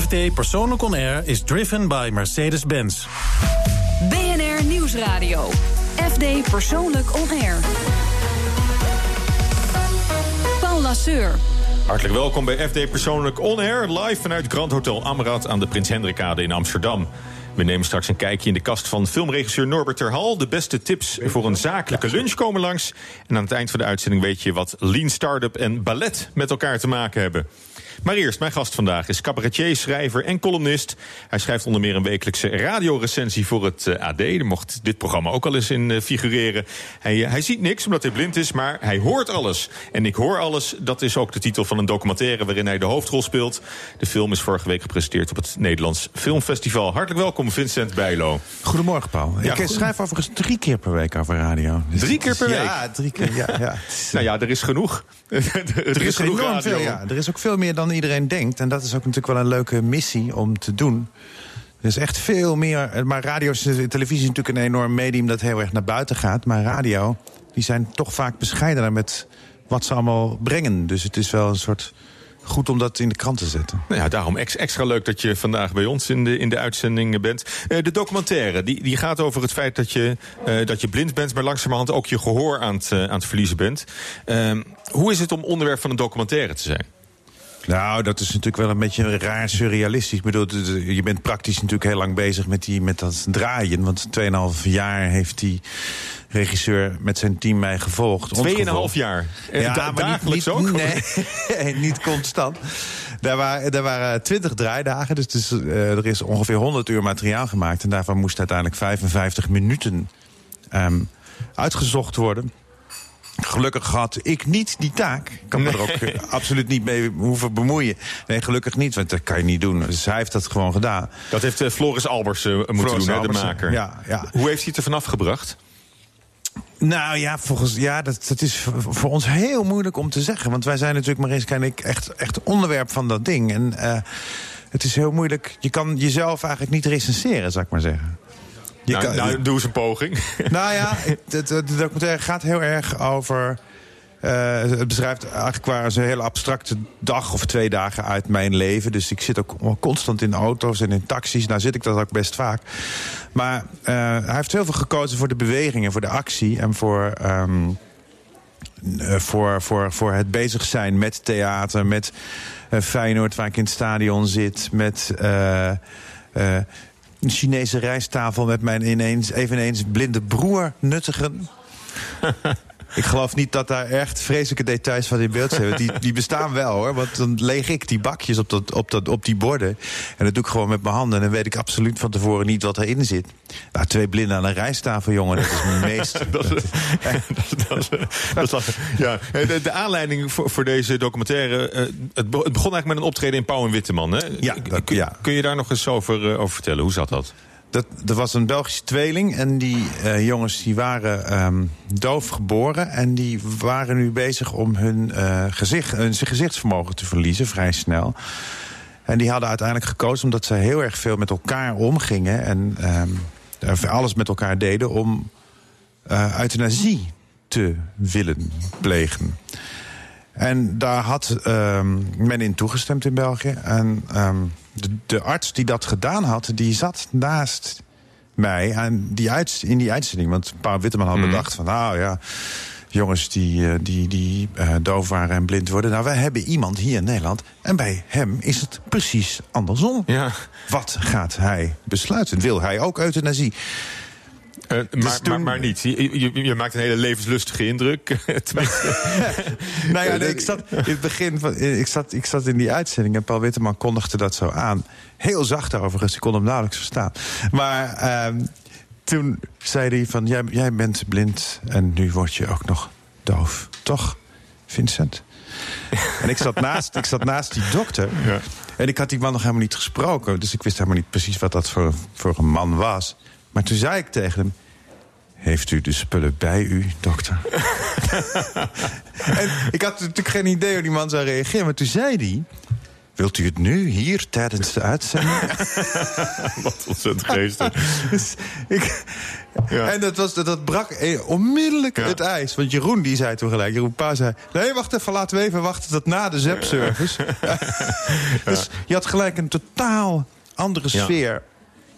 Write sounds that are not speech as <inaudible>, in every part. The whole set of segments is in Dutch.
FD Persoonlijk On Air is driven by Mercedes-Benz. BNR Nieuwsradio. FD Persoonlijk On Air. Paul Lasseur. Hartelijk welkom bij FD Persoonlijk On Air, live vanuit Grand Hotel Amrad aan de Prins Hendrikade in Amsterdam. We nemen straks een kijkje in de kast van filmregisseur Norbert Terhal. De beste tips voor een zakelijke lunch komen langs. En aan het eind van de uitzending weet je wat lean startup en ballet met elkaar te maken hebben. Maar eerst, mijn gast vandaag is cabaretier, schrijver en columnist. Hij schrijft onder meer een wekelijkse radiorecensie voor het eh, AD. Daar mocht dit programma ook al eens in eh, figureren. Hij, eh, hij ziet niks omdat hij blind is, maar hij hoort alles. En ik hoor alles, dat is ook de titel van een documentaire... waarin hij de hoofdrol speelt. De film is vorige week gepresenteerd op het Nederlands Filmfestival. Hartelijk welkom, Vincent Bijlo. Goedemorgen, Paul. Ja, ik schrijf overigens drie keer per week over radio. Dus Drie keer per week? Ja, drie keer. Ja, ja. Is, Nou ja, er is genoeg. <laughs> er, is genoeg enorm radio. veel, ja. Er is ook veel meer dan iedereen denkt. En dat is ook natuurlijk wel een leuke missie om te doen. Er is echt veel meer. Maar radio is televisie is natuurlijk een enorm medium dat heel erg naar buiten gaat. Maar radio, die zijn toch vaak bescheidener met wat ze allemaal brengen. Dus het is wel een soort goed om dat in de krant te zetten. Nou ja, daarom ex- extra leuk dat je vandaag bij ons in de, in de uitzending bent. Eh, de documentaire, die, die gaat over het feit dat je, eh, dat je blind bent... maar langzamerhand ook je gehoor aan het, eh, aan het verliezen bent. Ehm, hoe is het om onderwerp van een documentaire te zijn? Nou, dat is natuurlijk wel een beetje raar surrealistisch. Ik bedoel, je bent praktisch natuurlijk heel lang bezig met, die, met dat draaien. Want 2,5 jaar heeft die regisseur met zijn team mij gevolgd. ons Tweeënhalf gevolgd. jaar. Eh, da- maar dagelijks niet, ook? Nee, <laughs> niet constant. Daar waren, daar waren 20 draaidagen, dus eh, er is ongeveer 100 uur materiaal gemaakt. En daarvan moest uiteindelijk 55 minuten ehm, uitgezocht worden. Gelukkig had ik niet die taak. Ik kan me er ook eh, absoluut niet mee hoeven bemoeien. Nee, gelukkig niet, want dat kan je niet doen. Dus hij heeft dat gewoon gedaan. Dat heeft eh, Floris Albers eh, moeten Floris doen, de maker. ja, ja. Hoe heeft hij het er vanaf gebracht? Nou ja, volgens, ja dat, dat is voor ons heel moeilijk om te zeggen. Want wij zijn natuurlijk, Mariska en ik, echt, echt onderwerp van dat ding. En het is heel moeilijk. Je kan jezelf eigenlijk niet recenseren, zou ik maar zeggen. Je nou, kan- nou, doe eens een poging. <laughs> Nou ja, het, de documentaire gaat heel erg over. eh, het beschrijft eigenlijk waar een hele abstracte dag of twee dagen uit mijn leven. Dus ik zit ook constant in auto's en in taxis. Nou zit ik dat ook best vaak. Maar eh, hij heeft heel veel gekozen voor de bewegingen, voor de actie en voor. ehm, eh, voor, voor, voor het bezig zijn met theater, met Feyenoord waar ik in het stadion zit, met een Chinese rijsttafel met mijn ineens, eveneens blinde broer nuttigen. <laughs> Ik geloof niet dat daar echt vreselijke details van in beeld zijn. Die, die bestaan wel hoor. Want dan leeg ik die bakjes op, dat, op, dat, op die borden. En dat doe ik gewoon met mijn handen. En dan weet ik absoluut van tevoren niet wat erin zit. Nou, twee blinden aan een rijsttafel, jongen. Dat is mijn <laughs> meest. Dat is, dat ja. Eh, de, de aanleiding voor, voor deze documentaire... eh, het, be- het begon eigenlijk met een optreden in Pauw en Witteman. Hè? Ja, dat- kun, ja. kun je daar nog eens over, eh, over vertellen? Hoe zat dat? Dat, er was een Belgische tweeling en die eh, jongens die waren ehm, doof geboren... en die waren nu bezig om hun, eh, gezicht, hun gezichtsvermogen te verliezen, vrij snel. En die hadden uiteindelijk gekozen omdat ze heel erg veel met elkaar omgingen... en ehm, eh, alles met elkaar deden om eh, euthanasie te willen plegen. En daar had ehm, men in toegestemd in België. En ehm, de, de arts die dat gedaan had, die zat naast mij aan die uit, in die uitzending. Want Paul Witteman had bedacht van, nou ja... jongens die, eh, die, die eh, doof waren en blind worden. Nou, wij hebben iemand hier in Nederland. En bij hem is het precies andersom. Ja. Wat gaat hij besluiten? Wil hij ook euthanasie? Eh, maar, maar, maar niet. Je, je, je maakt een hele levenslustige indruk. <laughs> Tenminste, <laughs> Nou ja, nee, ik zat in het begin van. Ik zat, ik zat in die uitzending en Paul Witteman kondigde dat zo aan. Heel zacht overigens, ik kon hem nauwelijks verstaan. Maar ehm, toen zei hij van: jij, jij bent blind en nu word je ook nog doof. Toch, Vincent? en ik zat naast, ik zat naast die dokter. Ja. En ik had die man nog helemaal niet gesproken. Dus ik wist helemaal niet precies wat dat voor, voor een man was. Maar toen zei ik tegen hem. Heeft u de spullen bij u, dokter? <laughs> en ik had natuurlijk geen idee hoe die man zou reageren. Maar toen zei hij... Wilt u het nu, hier, tijdens de uitzending? <laughs> Wat ontzettend geestig. Dus ik, Ja. En dat, was, dat, dat brak eh, onmiddellijk Ja. het ijs. Want Jeroen die zei toen gelijk, Jeroen Pa zei... nee, wacht even, laten we even wachten tot na de ZEP-service. <laughs> dus je had gelijk een totaal andere sfeer.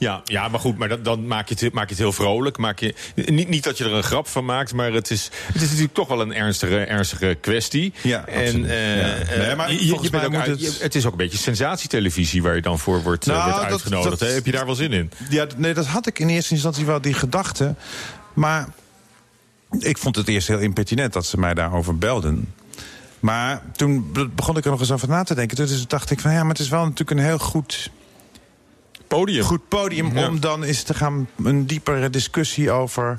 Ja, ja, maar goed, maar dan, dan maak, je het, maak je het heel vrolijk. Maak je, niet, niet dat je er een grap van maakt, maar het is, het is natuurlijk toch wel een ernstige, ernstige kwestie. Ja, en eh, Ja. eh, Nee, maar je- je, volgens bent ook uit- het- je- het is ook een beetje sensatietelevisie waar je dan voor wordt, eh, Nou, wordt dat- uitgenodigd. dat-? Heb je daar wel zin in? Ja, nee, dat had ik in eerste instantie wel, die gedachte. Maar ik vond het eerst heel impertinent dat ze mij daarover belden. Maar toen be- begon ik er nog eens over na te denken. Dus dacht ik van ja, maar het is wel natuurlijk een heel goed, Podium. goed podium... Ja. om dan eens te gaan een diepere discussie over,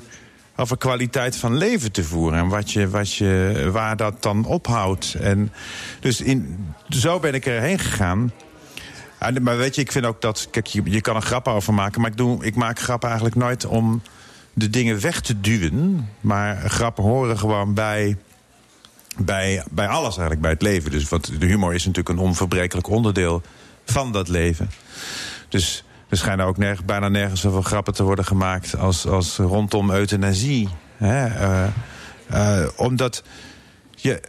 over kwaliteit van leven te voeren. En wat je, wat je, waar dat dan ophoudt. En dus in, zo ben ik erheen gegaan. Ja, maar weet je, ik vind ook dat. Kijk, je, je kan er grappen over maken. Maar ik, doe, ik maak grappen eigenlijk nooit om de dingen weg te duwen. Maar grappen horen gewoon bij. Bij, bij alles eigenlijk, bij het leven. Dus want de humor is natuurlijk een onverbrekelijk onderdeel van dat leven. Dus er schijnen ook bijna nergens zoveel grappen te worden gemaakt als, als rondom euthanasie. Hè? Eh, eh, omdat je,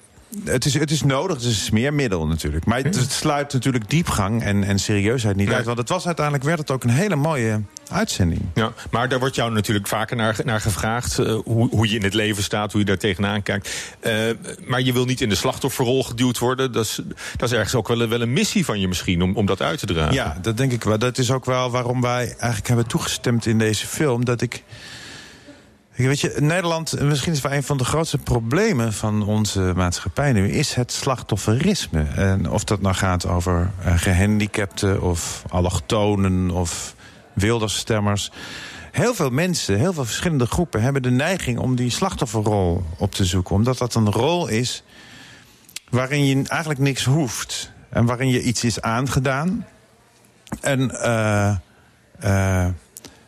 het, is, het is nodig, het is een smeermiddel natuurlijk. Maar het, het sluit natuurlijk diepgang en, en serieusheid niet Nee. uit. Want het was uiteindelijk werd het ook een hele mooie uitzending. Ja, maar daar wordt jou natuurlijk vaker naar, naar gevraagd. eh, hoe, hoe je in het leven staat, hoe je daar tegenaan kijkt. Eh, maar je wil niet in de slachtofferrol geduwd worden. Dat is, dat is ergens ook wel, een- wel een missie van je misschien om, om dat uit te dragen. Ja, dat denk ik wel. Dat is ook wel waarom wij eigenlijk hebben toegestemd in deze film. Dat ik. Weet je, Nederland, misschien is wel een van de grootste problemen van onze maatschappij nu, is het slachtofferisme. En of dat nou gaat over eh, gehandicapten of allochtonen of wilderstemmers. Heel veel mensen, heel veel verschillende groepen hebben de neiging om die slachtofferrol op te zoeken. Omdat dat een rol is waarin je eigenlijk niks hoeft. En waarin je iets is aangedaan. En eh, eh,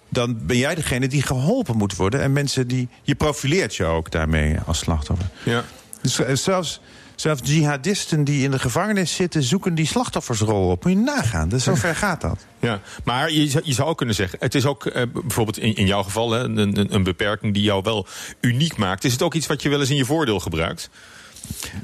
dan ben jij degene die geholpen moet worden. En mensen die. Je profileert je ook daarmee als slachtoffer. Ja. Dus eh, zelfs, zelfs jihadisten die in de gevangenis zitten, zoeken die slachtoffersrol op. Moet je nagaan. Dus zover gaat dat. <laughs> Ja, maar je, zou- je zou ook kunnen zeggen, het is ook eh, bijvoorbeeld in, in jouw geval hè, een, een, een beperking die jou wel uniek maakt. Is het ook iets wat je wel eens in je voordeel gebruikt?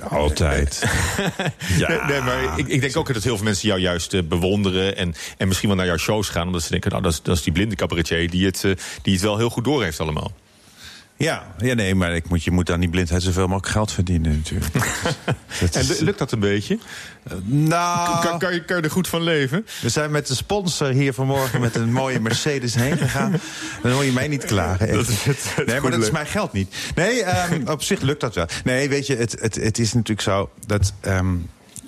Altijd. <laughs> ja. Nee, maar ik, ik denk ook dat heel veel mensen jou juist eh, bewonderen en, en misschien wel naar jouw shows gaan, omdat ze denken, nou, dat is, dat is die blinde cabaretier die het, eh, die het wel heel goed door heeft allemaal. Ja, ja, nee, maar ik moet, je moet aan die blindheid zoveel mogelijk geld verdienen natuurlijk. <laughs> Dat En is- lukt dat een beetje? nou, Kan, kan, je, kan je er goed van leven? we zijn met de sponsor hier vanmorgen met een mooie Mercedes heen gegaan. Dan hoor je mij niet klagen. echt. Dat is het- het nee, maar dat is mijn geld niet. Nee, ehm, <laughs> op zich lukt dat wel. Nee, weet je, het, het, het is natuurlijk zo dat ehm,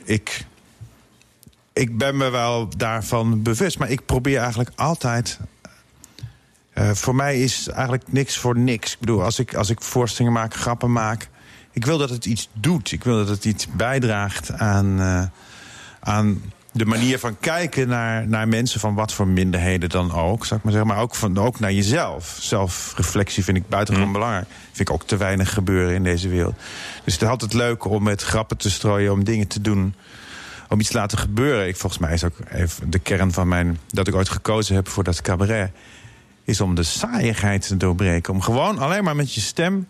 ik... Ik ben me wel daarvan bewust, maar ik probeer eigenlijk altijd eh, voor mij is eigenlijk niks voor niks. Ik bedoel, als ik, als ik voorstellingen maak, grappen maak... ik wil dat het iets doet. Ik wil dat het iets bijdraagt aan, eh, aan de manier van kijken naar, naar mensen... van wat voor minderheden dan ook, zou ik maar zeggen. Maar ook, van, ook naar jezelf. Zelfreflectie vind ik buitengewoon belangrijk. Vind ik ook te weinig gebeuren in deze wereld. Dus het is altijd leuk om met grappen te strooien... om dingen te doen om iets te laten gebeuren. Ik, volgens mij is ook even de kern van mijn... dat ik ooit gekozen heb voor dat cabaret... is om de saaiigheid te doorbreken. Om gewoon alleen maar met je stem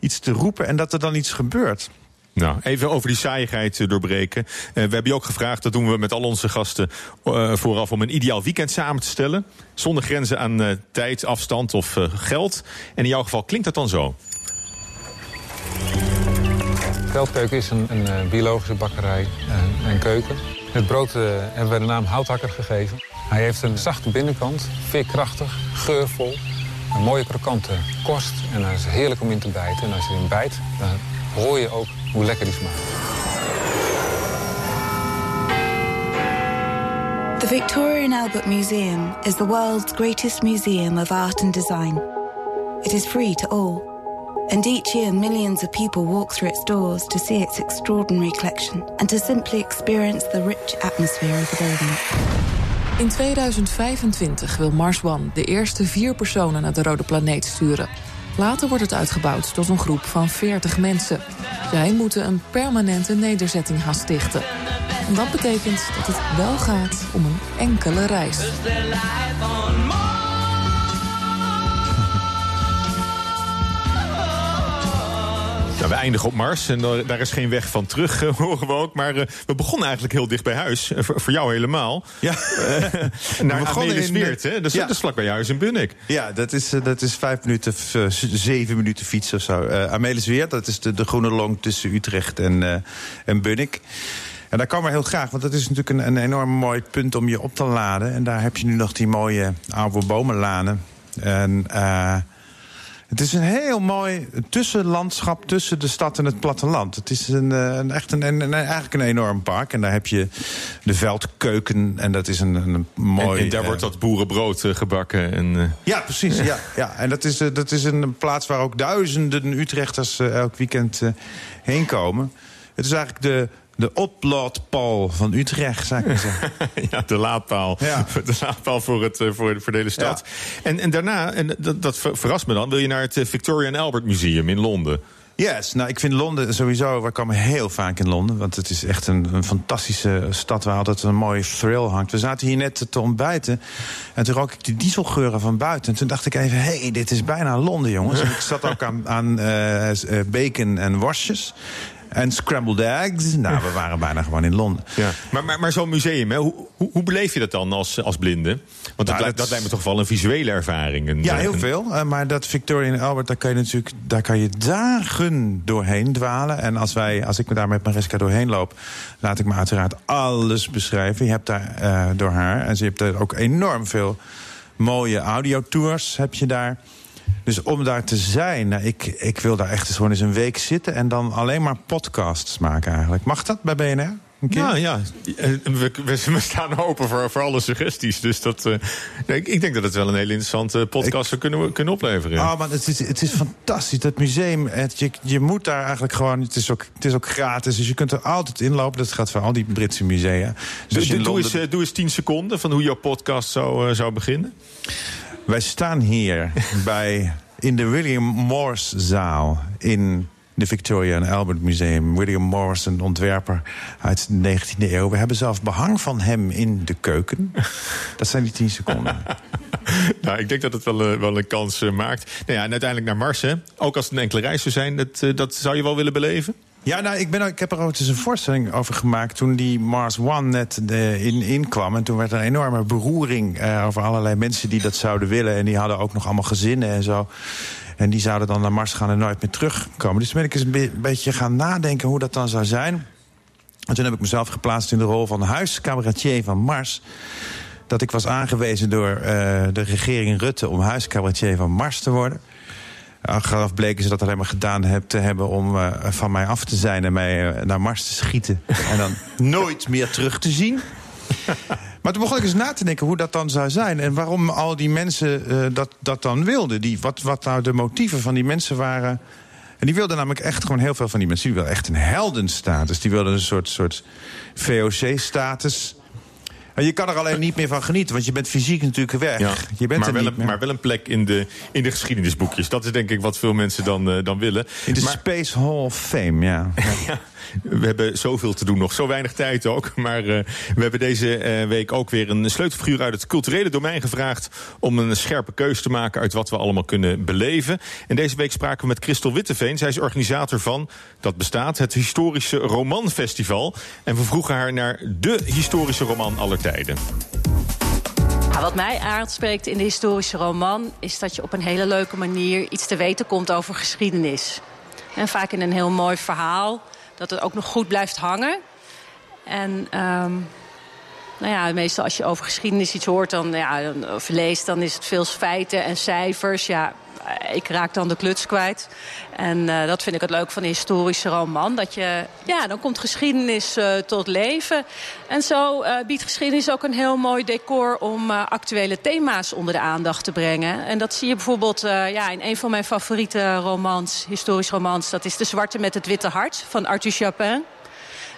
iets te roepen... en dat er dan iets gebeurt. Nou, even over die saaiigheid doorbreken. Eh, we hebben je ook gevraagd, dat doen we met al onze gasten eh, vooraf, om een ideaal weekend samen te stellen. Zonder grenzen aan eh, tijd, afstand of eh, geld. En in jouw geval klinkt dat dan zo. Veldkeuken is een, een eh, biologische bakkerij en, en keuken. Het brood hebben wij de naam houthakker gegeven. Hij heeft een zachte binnenkant, veerkrachtig, geurvol. Een mooie krokante korst en hij is heerlijk om in te bijten. En als je erin bijt, dan hoor je ook hoe lekker die smaakt. The Victoria and Albert Museum is the world's greatest museum of art and design. It is free to all, and each year millions of people walk through its doors to see its extraordinary collection and to simply experience the rich atmosphere of the building. In 2025 wil Mars One de eerste vier personen naar de rode planeet sturen. Later wordt het uitgebouwd tot een groep van 40 mensen. Zij moeten een permanente nederzetting gaan stichten. En dat betekent dat het wel gaat om een enkele reis. Nou, we eindigen op Mars en daar is geen weg van terug, eh, <laughs> horen we ook. Maar uh, we begonnen eigenlijk heel dicht bij huis. Uh, voor, voor, jou helemaal. Ja. <laughs> naar Amelis Weert, hè? Dat is, ja. dat is vlak bij huis in Bunnik. Ja, dat is, dat is vijf minuten, zeven minuten fietsen of zo. Uh, Amelis Weert, dat is de, de groene long tussen Utrecht en, en Bunnik. En daar komen we heel graag, want dat is natuurlijk een, een enorm mooi punt om je op te laden. En daar heb je nu nog die mooie oude bomenlanen. En... Het is een heel mooi tussenlandschap tussen de stad en het platteland. Het is een, een echt een, een, eigenlijk een enorm park. En daar heb je de veldkeuken. En dat is een, een mooi... En, en daar wordt dat boerenbrood uh, gebakken. En, uh... Ja, precies. <laughs> ja, ja. En dat is, dat is een plaats waar ook duizenden Utrechters elk weekend heen komen. Het is eigenlijk de de oplaadpaal van Utrecht, zou ik maar zeggen. <laughs> ja, de laadpaal. Ja. <laughs> De laadpaal voor, het, voor, voor de hele stad. Ja. En, en daarna, en dat, dat verrast me dan, wil je naar het Victoria and Albert Museum in Londen. Yes, nou ik vind Londen sowieso, we komen heel vaak in Londen. Want het is echt een, een fantastische stad waar altijd een mooie thrill hangt. We zaten hier net te ontbijten en toen rook ik die dieselgeuren van buiten. En toen dacht ik even, hé, hey, dit is bijna Londen jongens. <laughs> ik zat ook aan, aan uh, bacon en worstjes. En scrambled eggs. Nou, we waren bijna gewoon in Londen. Ja. Maar, maar, maar zo'n museum, hè, hoe, hoe, hoe, beleef je dat dan als, als blinde? Want dat, nou, dat, lijkt me toch wel een visuele ervaring. Een, ja, heel veel. Uh, maar dat Victoria en Albert, daar kan je natuurlijk daar kan je dagen doorheen dwalen. En als, wij, als ik me daar met Mariska doorheen loop, laat ik me uiteraard alles beschrijven. Je hebt daar uh, door haar. En ze hebt er ook enorm veel mooie audiotours heb je daar. Dus om daar te zijn, nou, ik, ik wil daar echt eens gewoon eens een week zitten... en dan alleen maar podcasts maken eigenlijk. Mag dat bij BNR? Ja, ja. We, we, staan open voor, voor alle suggesties. Dus dat, uh, ik, ik, denk dat het wel een hele interessante podcast zou kunnen, kunnen opleveren. Ah, oh, maar het is, het is fantastisch. Dat museum, het, je, je moet daar eigenlijk gewoon... Het is, ook, het is ook gratis, dus je kunt er altijd inlopen. Dat gaat voor al die Britse musea. Dus doe, doe, eens, uh, doe eens tien seconden van hoe jouw podcast zou, zou beginnen. Wij staan hier <laughs> bij, in de William Morse zaal in de Victoria and Albert Museum. William Morse, een ontwerper uit de 19e eeuw. We hebben zelfs behang van hem in de keuken. <laughs> Dat zijn die tien seconden. <laughs> nou, ik denk dat het wel, uh, wel een kans uh, maakt. Nou ja, en uiteindelijk naar Mars, hè? Ook als het een enkele reis zou zijn, dat, dat zou je wel willen beleven? Ja, nou, ik, ben, ik heb er ook eens een voorstelling over gemaakt... toen die Mars One net in, inkwam. En toen werd er een enorme beroering uh, over allerlei mensen die dat zouden willen. En die hadden ook nog allemaal gezinnen en zo. En die zouden dan naar Mars gaan en nooit meer terugkomen. Dus toen ben ik eens een be beetje gaan nadenken hoe dat dan zou zijn. En toen heb ik mezelf geplaatst in de rol van huiscabaretier van Mars dat ik was aangewezen door uh, de regering Rutte om huiscabaretier van Mars te worden. Achteraf bleken ze dat alleen maar gedaan te hebben om uh, van mij af te zijn en mij uh, naar Mars te schieten. <laughs> en dan nooit meer terug te zien. <laughs> Maar toen begon ik eens na te denken hoe dat dan zou zijn. En waarom al die mensen uh, dat, dat dan wilden. Die, wat, wat nou de motieven van die mensen waren. En die wilden namelijk echt gewoon heel veel van die mensen. Die wilden echt een heldenstatus. Die wilden een soort, soort VOC-status. Je kan er alleen niet meer van genieten, want je bent fysiek natuurlijk weg. Ja, je bent maar, er wel niet een, maar wel een plek in de, in de geschiedenisboekjes. Dat is denk ik wat veel mensen dan, uh, dan willen. In de maar, Space Hall of Fame, ja. <laughs> ja. We hebben zoveel te doen nog, zo weinig tijd ook. Maar uh, we hebben deze uh, week ook weer een sleutelfiguur uit het culturele domein gevraagd... om een scherpe keuze te maken uit wat we allemaal kunnen beleven. En deze week spraken we met Christel Witteveen. Zij is organisator van, dat bestaat, het Historische Romanfestival. En we vroegen haar naar de historische roman aller tijden. Wat mij aanspreekt in de historische roman... is dat je op een hele leuke manier iets te weten komt over geschiedenis. En vaak in een heel mooi verhaal dat het ook nog goed blijft hangen. En um, nou ja, meestal als je over geschiedenis iets hoort dan, ja, of leest... dan is het veel feiten en cijfers. Ja, ik raak dan de kluts kwijt. En uh, dat vind ik het leuk van een historische roman. Dat je, ja, dan komt geschiedenis uh, tot leven. En zo biedt geschiedenis ook een heel mooi decor... om actuele thema's onder de aandacht te brengen. En dat zie je bijvoorbeeld ja, in een van mijn favoriete romans, historisch romans. Dat is De Zwarte met het Witte Hart van Arthur Chapin.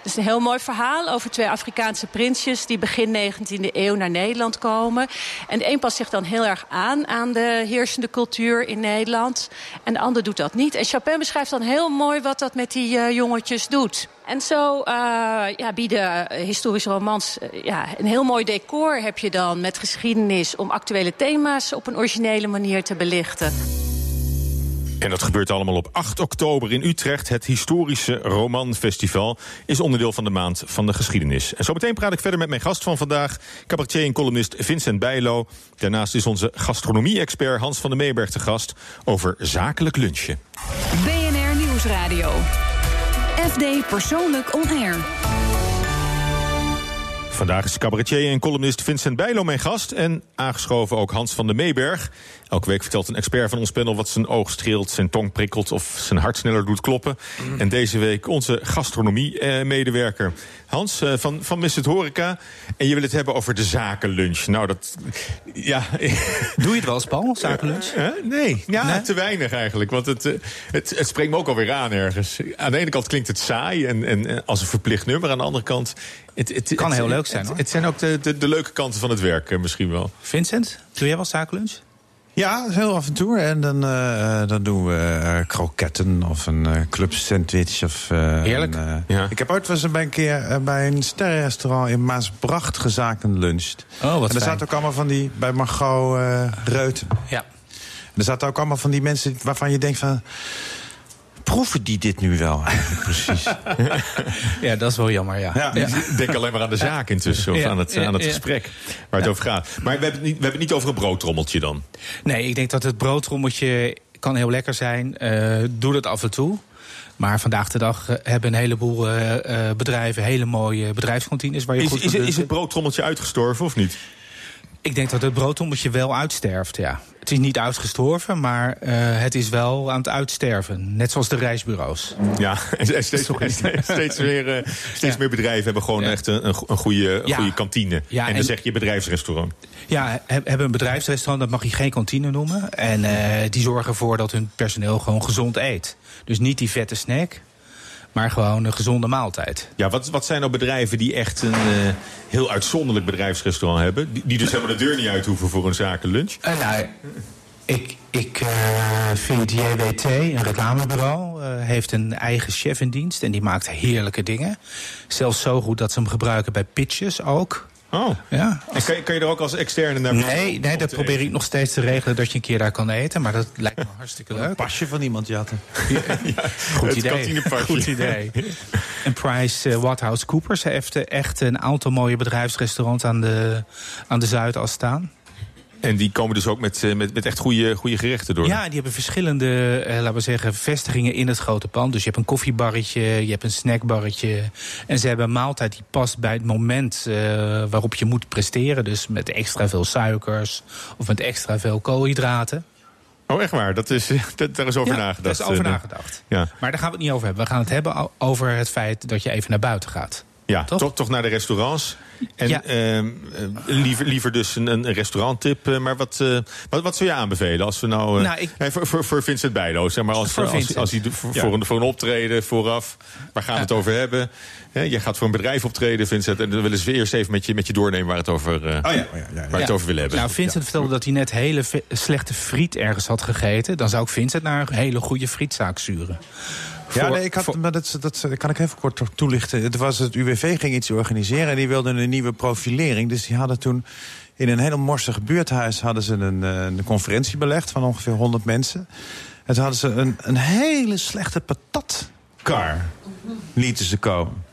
Het is een heel mooi verhaal over twee Afrikaanse prinsjes... die begin 19e eeuw naar Nederland komen. En de een past zich dan heel erg aan aan de heersende cultuur in Nederland. En de ander doet dat niet. En Chopin beschrijft dan heel mooi wat dat met die uh, jongetjes doet. En zo uh, ja, bieden historische romans uh, ja, een heel mooi decor heb je dan met geschiedenis... om actuele thema's op een originele manier te belichten. En dat gebeurt allemaal op 8 oktober in Utrecht. Het historische romanfestival is onderdeel van de maand van de geschiedenis. En zometeen praat ik verder met mijn gast van vandaag, cabaretier en columnist Vincent Bijlo. Daarnaast is onze gastronomie-expert Hans van der Meeberg te gast over zakelijk lunchen. BNR Nieuwsradio. FD Persoonlijk On Air. Vandaag is cabaretier en columnist Vincent Bijlo mijn gast. En aangeschoven ook Hans van der Meeberg. Elke week vertelt een expert van ons panel wat zijn oog streelt, zijn tong prikkelt of zijn hart sneller doet kloppen. Mm. En deze week onze gastronomie-medewerker. Hans uh, van, van Miss het Horeca. En je wil het hebben over de zakenlunch. Nou, dat. Ja. <laughs> Doe je het wel eens, Paul, zakenlunch? Uh, nee, ja, nee? te weinig eigenlijk. Want het, het, het spreekt me ook alweer aan ergens. Aan de ene kant klinkt het saai en, en als een verplicht nummer. Aan de andere kant. Het, het kan heel leuk zijn. Het, het, zijn ook de, de, de leuke kanten van het werk, misschien wel. Vincent, doe jij wel zakenlunch? Ja, heel af en toe. En dan, uh, dan doen we uh, kroketten of een uh, club sandwich. Of, Heerlijk. Een, ja. Ik heb ooit eens bij een keer bij een sterrenrestaurant in Maasbracht gezaken luncht. Oh, wat En er zaten ook allemaal van die, bij Margot Reuten. Ja. En er zaten ook allemaal van die mensen waarvan je denkt van proeven die dit nu wel eigenlijk <laughs> precies? ja, dat is wel jammer, ja. ja. ja. Denk alleen maar aan de zaak intussen, of ja, aan het, aan het gesprek waar het over gaat. Maar we hebben, het niet, we hebben het niet over een broodtrommeltje dan? Nee, ik denk dat het broodtrommeltje kan heel lekker zijn. Uh, doe dat af en toe. Maar vandaag de dag hebben een heleboel uh, bedrijven hele mooie bedrijfskantines waar je is, goed is, is het broodtrommeltje uitgestorven of niet? Ik denk dat het broodtrommeltje wel uitsterft, ja. Het is niet uitgestorven, maar uh, het is wel aan het uitsterven. Net zoals de reisbureaus. Ja, <laughs> en steeds, steeds, meer, uh, steeds ja. meer bedrijven hebben gewoon ja. echt een, een goede, ja. goede kantine. en dan en, zeg je bedrijfsrestaurant. Ja, hebben een bedrijfsrestaurant, dat mag je geen kantine noemen. En uh, die zorgen ervoor dat hun personeel gewoon gezond eet. Dus niet die vette snack, maar gewoon een gezonde maaltijd. Ja, wat, wat zijn nou bedrijven die echt een uh, heel uitzonderlijk bedrijfsrestaurant hebben? Die, die dus helemaal de deur niet uit hoeven voor een zakenlunch? Uh, nou, ik, ik uh, vind JWT, een reclamebureau, heeft een eigen chef in dienst. En die maakt heerlijke dingen. Zelfs zo goed dat ze hem gebruiken bij pitches ook. Oh. Ja, als... En kan je, kan je er ook als externe naar Nee, nee dat probeer ik nog steeds te regelen dat je een keer daar kan eten. Maar dat lijkt me hartstikke leuk. Een pasje van iemand jatten. Ja, <laughs> ja, goed, idee. goed idee. En Price uh, Waterhouse Coopers heeft echt een aantal mooie bedrijfsrestaurants aan de, aan de Zuidas staan. En die komen dus ook met, met, met echt goede, goede gerechten door? Ja, die hebben verschillende, eh, laten we zeggen, vestigingen in het grote pand. Dus je hebt een koffiebarretje, je hebt een snackbarretje. En ze hebben een maaltijd die past bij het moment uh, waarop je moet presteren. Dus met extra veel suikers of met extra veel koolhydraten. Oh, echt waar? Dat is, <laughs> dat, daar is over ja, nagedacht. Daar is over nagedacht. Ja. Maar daar gaan we het niet over hebben. We gaan het hebben over het feit dat je even naar buiten gaat. Ja, toch? Toch, toch naar de restaurants. En ja. uh, liever, liever dus een, een restauranttip. Uh, maar wat, uh, wat, wat zou je aanbevelen als we nou. nou ik, hey, voor, voor, voor Vincent Bijlo, zeg maar. Als, voor als, als, hij voor, ja. voor, een, voor een optreden vooraf. Waar gaan we het over hebben? He, je gaat voor een bedrijf optreden, Vincent. En dan willen ze eerst even met je, met je doornemen waar het over, oh, ja. Oh, ja, waar het over willen hebben. Nou, Vincent vertelde dat hij net hele slechte friet ergens had gegeten. Dan zou ik Vincent naar een hele goede frietzaak sturen. Ja, nee, ik had, maar dat, dat kan ik even kort toelichten. Het, was het UWV ging iets organiseren en die wilden een nieuwe profilering. Dus die hadden toen in een heel morsig buurthuis hadden ze een, een conferentie belegd van ongeveer 100 mensen. En toen hadden ze een, een hele slechte patatkar lieten ze komen.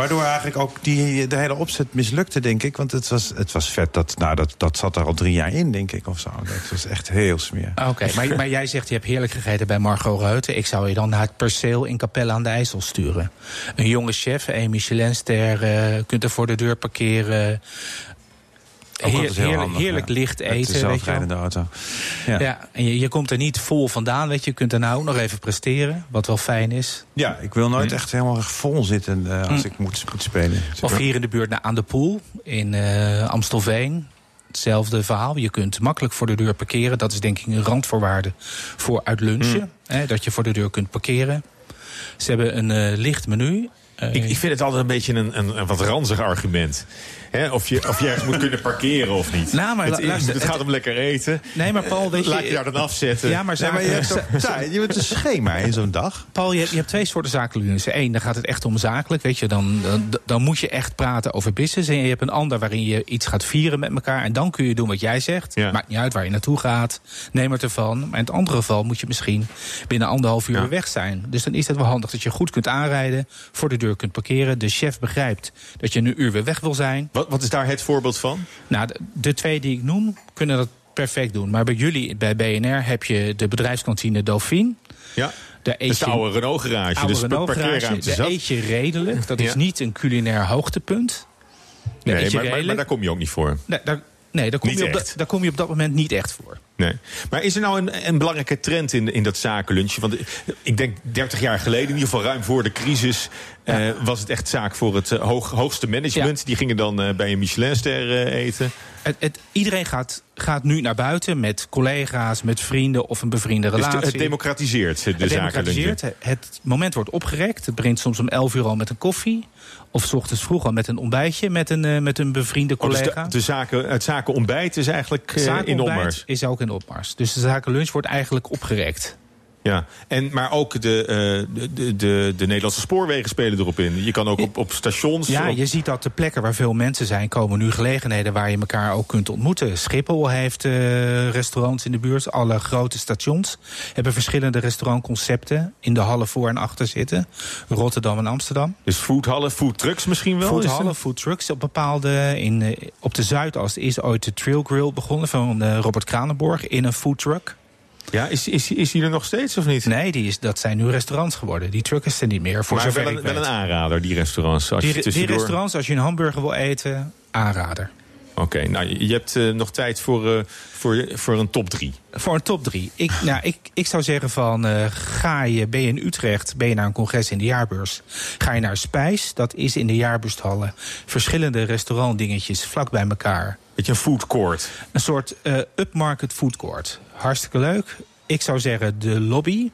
Waardoor eigenlijk ook die, de hele opzet mislukte, denk ik. Want het was, het was vet. Dat, nou, dat, dat zat er al drie jaar in, denk ik, of zo. Dat was echt heel smeer. Oké, okay, maar, maar jij zegt je hebt heerlijk gegeten bij Margot Reuten. Ik zou je dan naar het perceel in Capelle aan de IJssel sturen. Een jonge chef, een Michelinster, uh, kunt er voor de deur parkeren. Heer, heerlijk, handig, heerlijk ja. licht eten. Weet je de auto. Ja. ja, en je, je komt er niet vol vandaan, weet je. Je kunt daarna ook nog even presteren, wat wel fijn is. Ja, ik wil nooit echt helemaal vol zitten uh, als mm. ik moet, moet spelen. Of hier in de buurt naar Aan de Poel, in uh, Amstelveen. Hetzelfde verhaal. Je kunt makkelijk voor de deur parkeren. Dat is denk ik een randvoorwaarde voor uit lunchen. Mm. Hè, dat je voor de deur kunt parkeren. Ze hebben een uh, licht menu. Eh, Ik, ik vind het altijd een beetje een, een, een wat ranzig argument. Hè, of, je, of je ergens moet kunnen parkeren of niet. Nou, maar het, luister, het het- gaat om lekker eten. Nee, maar Paul, weet je... Laat je daar dan afzetten. Ja, maar, Nee, maar je zaken- hebt toch <laughs> tijd? Je hebt een schema in zo'n dag. Paul, je, je hebt twee soorten zakelijke Eén, dan gaat het echt om zakelijk. Weet je, dan, dan, dan moet je echt praten over business. En je hebt een ander waarin je iets gaat vieren met elkaar. En dan kun je doen wat jij zegt. Ja. Maakt niet uit waar je naartoe gaat. Neem het ervan. Maar in het andere geval moet je misschien binnen anderhalf uur Ja. weer weg zijn. Dus dan is het wel handig dat je goed kunt aanrijden. Voor de deur kunt parkeren. De chef begrijpt dat je een uur weer weg wil zijn. Wat, wat is daar het voorbeeld van? Nou, de, de twee die ik noem kunnen dat perfect doen. Maar bij jullie, bij BNR, heb je de bedrijfskantine Dauphine. Ja. Daar Dat is de oude Renault garage. oude dus Renault garage, daar zat. eet je redelijk. Dat is niet een culinair hoogtepunt. Daar Nee, je maar, maar, daar kom je ook niet voor. Nee, daar, nee, daar, kom Niet je op daar kom je op dat moment niet echt voor. Nee. Maar is er nou een, een belangrijke trend in, in dat zakenlunchje? Want ik denk 30 jaar geleden, in ieder geval ruim voor de crisis... eh, was het echt zaak voor het eh, hoog, hoogste management. Die gingen dan eh, bij een Michelinster eten. Het, het, iedereen gaat, gaat nu naar buiten met collega's, met vrienden of een bevriende Dus relatie. het democratiseert de Het democratiseert. Het- moment wordt opgerekt. Het begint soms om 11 uur al met een koffie. Of 's ochtends vroeg al met een ontbijtje met een, met een bevriende Oh, dus collega. de, de zaken, het zakenontbijt is eigenlijk in opmars. is ook in Dus de zakenlunch wordt eigenlijk opgerekt. Ja. En, maar ook de, eh, de, de, de, de Nederlandse spoorwegen spelen erop in. Je kan ook op, op stations... Ja, op- je ziet dat de plekken waar veel mensen zijn... komen nu gelegenheden waar je elkaar ook kunt ontmoeten. Schiphol heeft eh, restaurants in de buurt. Alle grote stations hebben verschillende restaurantconcepten... in de hallen voor en achter zitten. Rotterdam en Amsterdam. Dus foodhallen, foodtrucks misschien wel? Foodhallen, foodtrucks op bepaalde... In, eh, op de Zuidas is ooit de Trail Grill begonnen... van Robert Kranenborg in een foodtruck. Ja, is, is, is die er nog steeds of niet? Nee, die is, dat zijn nu restaurants geworden. Die truck is er niet meer, voor maar wel een, wel een aanrader, die restaurants. Als Die, je die tussendoor... restaurants, als je een hamburger wil eten, aanrader. Oké, nou, je je hebt eh, nog tijd voor, eh, voor, voor een top drie. Voor een top drie. Ik, <laughs> nou, ik, ik zou zeggen van, eh, ga je, ben je in Utrecht, ben je naar een congres in de jaarbeurs. Ga je naar Spijs, dat is in de jaarbeurshallen. Verschillende restaurantdingetjes vlak bij elkaar. Beetje een food court. Een soort eh, upmarket food court. Hartstikke leuk. Ik zou zeggen de lobby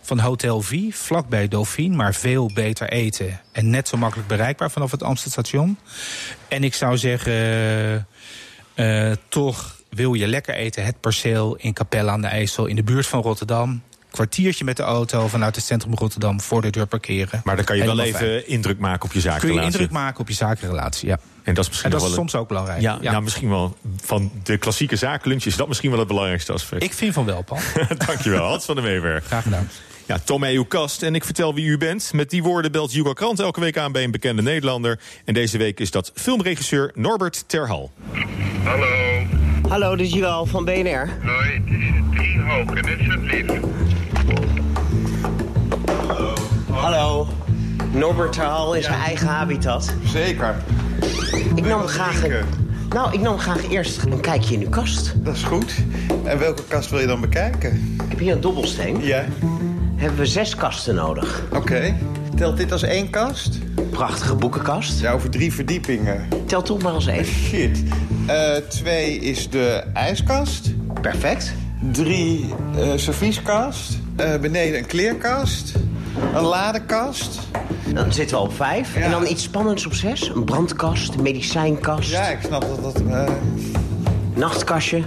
van Hotel V, vlakbij Dauphine, maar veel beter eten. En net zo makkelijk bereikbaar vanaf het Amstelstation. En ik zou zeggen, eh, toch wil je lekker eten, het perceel in Capelle aan de IJssel, in de buurt van Rotterdam. Kwartiertje met de auto vanuit het centrum Rotterdam voor de deur parkeren. Maar dan kan je wel even fijn. indruk maken op je Kun je zakenrelatie. indruk maken op je zakenrelatie, ja. En dat is misschien En dat is wel een- soms ook belangrijk. Ja, ja. misschien wel. Van de klassieke zakenlunch is dat misschien wel het belangrijkste aspect. Ik vind van wel, Paul. <laughs> Dankjewel, Hans van der Meewer. Graag gedaan. Ja, Tom uw kast en ik vertel wie u bent. Met die woorden belt Hugo Krant elke week aan bij een bekende Nederlander. En deze week is dat filmregisseur Norbert Terhal. Hallo. Hallo, dit is Joël van BNR. Hoi, het is drie hoog en dit is het lief. Hallo. Norbert Terhal in zijn eigen habitat. Zeker. Ik nam graag een... Nou, ik nam graag eerst een kijkje in uw kast. Dat is goed. En welke kast wil je dan bekijken? Ik heb hier een dobbelsteen. Ja. Hebben we zes kasten nodig. Oké. Telt dit als één kast? Prachtige boekenkast. Ja, over drie verdiepingen. Tel toch maar als één. Shit. Eh, twee is de ijskast. Perfect. Drie eh servieskast. Eh, beneden een kleerkast. Een ladekast. Dan zitten we op vijf. Ja. En dan iets spannends op zes. Een brandkast, een medicijnkast, Ja, ik snap dat dat... eh, nachtkastje.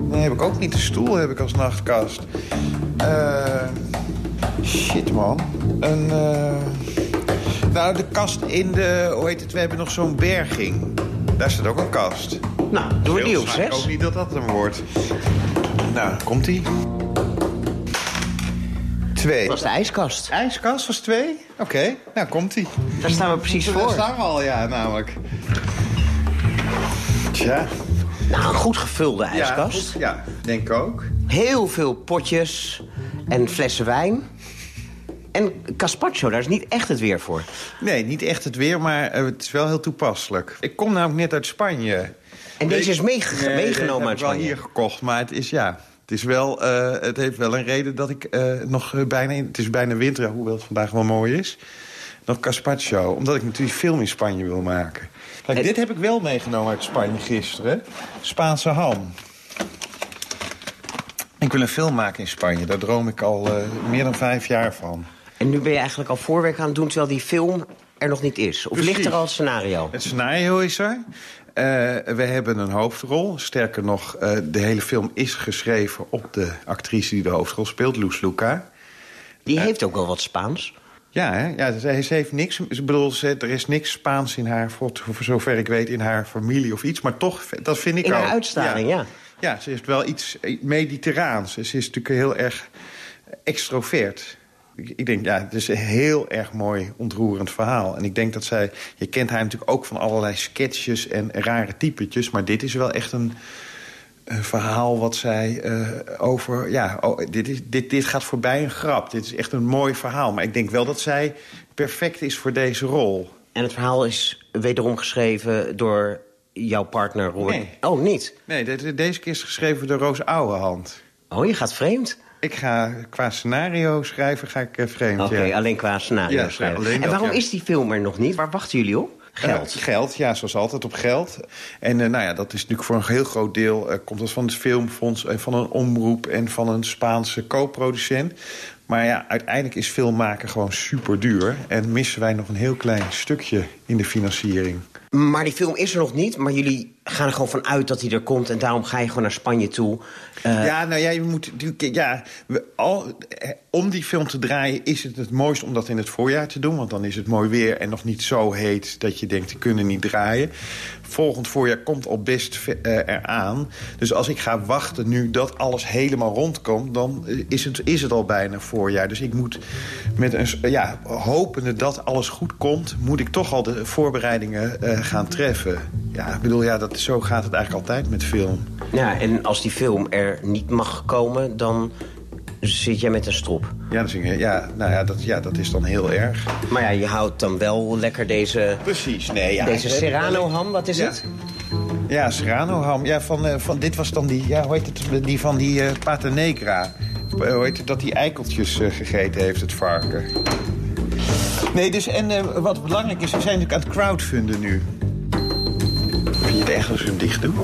Nee, heb ik ook niet. De stoel heb ik als nachtkast. Eh shit, man. Een, eh, nou, de kast in de... Hoe heet het? We hebben nog zo'n berging. Daar staat ook een kast. Nou, doen we die op zes. ook niet dat dat hem wordt. Nou, komt-ie. Twee. Dat is de ijskast. IJskast was twee? Oké, nou komt-ie. Daar staan we precies Daar voor. staan we al, ja, namelijk. Tja. Nou, een goed gevulde ijskast. ja, denk ik ook. Heel veel potjes en flessen wijn. En Caspacho, daar is niet echt het weer voor. Nee, niet echt het weer, maar eh, het is wel heel toepasselijk. Ik kom namelijk net uit Spanje. En deze is meege- meegenomen uit heb ik wel Spanje. hier gekocht, maar het is ja... Het, is wel, eh, het heeft wel een reden dat ik eh, nog eh, bijna... In, het is bijna winter, hoewel het vandaag wel mooi is. Nog Caspacho, omdat ik natuurlijk film in Spanje wil maken. Kijk, dit heb ik wel meegenomen uit Spanje gisteren. Spaanse ham. Ik wil een film maken in Spanje. Daar droom ik al meer dan vijf jaar van. En nu ben je eigenlijk al voorwerk aan het doen... terwijl die film er nog niet is? Of Precies. ligt er al scenario? Het scenario is er. Eh, we hebben een hoofdrol. Sterker nog, eh, de hele film is geschreven op de actrice die de hoofdrol speelt, Loes Luca. Die heeft ook wel wat Spaans. Ja, hè? ja ze, ze heeft niks. Ik bedoel, ze, er is niks Spaans in haar, voor, voor zover ik weet, in haar familie of iets. Maar toch, dat vind ik In ook. haar uitstraling, ja. Ja, ze heeft wel iets mediterraans. Ze is natuurlijk heel erg extrovert. Ik, denk, ja, het is een heel erg mooi, ontroerend verhaal. En ik denk dat zij... Je kent haar natuurlijk ook van allerlei sketches en rare typetjes... maar dit is wel echt een, een verhaal wat zij eh, over... Ja, oh, dit, is, dit, dit gaat voorbij een grap. Dit is echt een mooi verhaal. Maar ik denk wel dat zij perfect is voor deze rol. En het verhaal is wederom geschreven door jouw partner Robert... Nee. Oh, niet? Nee, de- deze keer is geschreven door Roos Ouwehand. Oh, je gaat vreemd? Ik ga qua scenario schrijven, ga ik eh, vreemd, Oké, ja. alleen qua scenario Ja, schrijven. alleen En dat, waarom ja. is die film er nog niet? Waar wachten jullie op? Geld. Ja, geld, ja, zoals altijd op geld. En eh, nou ja, dat is natuurlijk voor een heel groot deel... eh, komt dat van het filmfonds en van een omroep... en van een Spaanse co-producent. Maar ja, uiteindelijk is film maken gewoon super duur. En missen wij nog een heel klein stukje in de financiering. Maar die film is er nog niet, maar jullie gaan er gewoon van uit dat hij er komt... en daarom ga je gewoon naar Spanje toe. Eh, ja, nou ja, je moet natuurlijk. Ja, we, eh, om die film te draaien is het het mooist om dat in het voorjaar te doen. Want dan is het mooi weer en nog niet zo heet dat je denkt, die kunnen niet draaien. Volgend voorjaar komt al best eh, eraan. Dus als ik ga wachten nu dat alles helemaal rondkomt... dan is het, is het al bijna voorjaar. Dus ik moet met een, ja, hopende dat alles goed komt... moet ik toch al de voorbereidingen gaan treffen. Ja, ik bedoel, ja, dat, zo gaat het eigenlijk altijd met film. Ja, en als die film er niet mag komen, dan zit jij met een strop. Ja, dat is, ja, nou ja, dat, ja, dat is dan heel erg. Maar ja, je houdt dan wel lekker deze... Precies, nee, ja. Deze Serrano-ham, wat is Ja. het? Ja, Serrano ham. Ja, van, eh, van, dit was dan die, ja, hoe heet het, die van die eh Pata Negra. Eh, Hoe heet het, dat die eikeltjes eh, gegeten heeft, het varken. Nee, dus, en eh, wat belangrijk is, we zijn natuurlijk aan het crowdfunden nu. Als we hem dicht doen?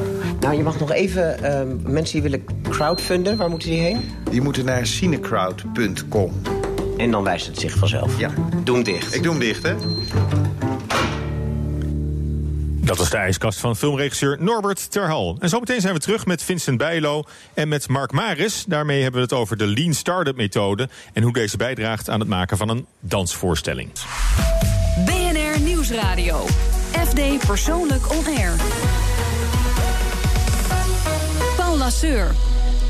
Nou, je mag nog even... ehm, mensen die willen crowdfunden, waar moeten die heen? Die moeten naar cinecrowd.com. En dan wijst het zich vanzelf. Ja. Doe hem dicht. Ik doe hem dicht, hè? Dat was de ijskast van filmregisseur Norbert Terhal. En zometeen zijn we terug met Vincent Bijlo en met Mark Maris. Daarmee hebben we het over de Lean Startup methode... en hoe deze bijdraagt aan het maken van een dansvoorstelling. BNR Nieuwsradio. FD Persoonlijk On Air.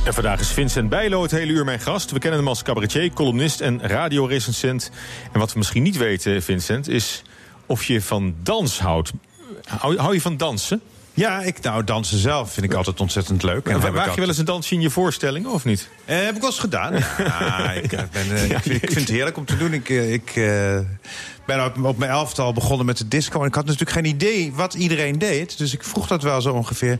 En vandaag is Vincent Bijlo het hele uur mijn gast. We kennen hem als cabaretier, columnist en radiorecensent. En wat we misschien niet weten, Vincent, is of je van dans houdt. Hou, hou je van dansen? Ja, ik, nou, dansen zelf vind ik altijd ontzettend leuk. En Waag je wel eens een dansje in je voorstellingen, of niet? Eh, heb ik wel eens gedaan. <laughs> Ja, ik, eh, ben, eh, ik, vind, ik vind het heerlijk om te doen. Ik, eh, ik eh, ben op, op mijn elftal begonnen met de disco. En ik had natuurlijk geen idee wat iedereen deed. Dus ik vroeg dat wel zo ongeveer.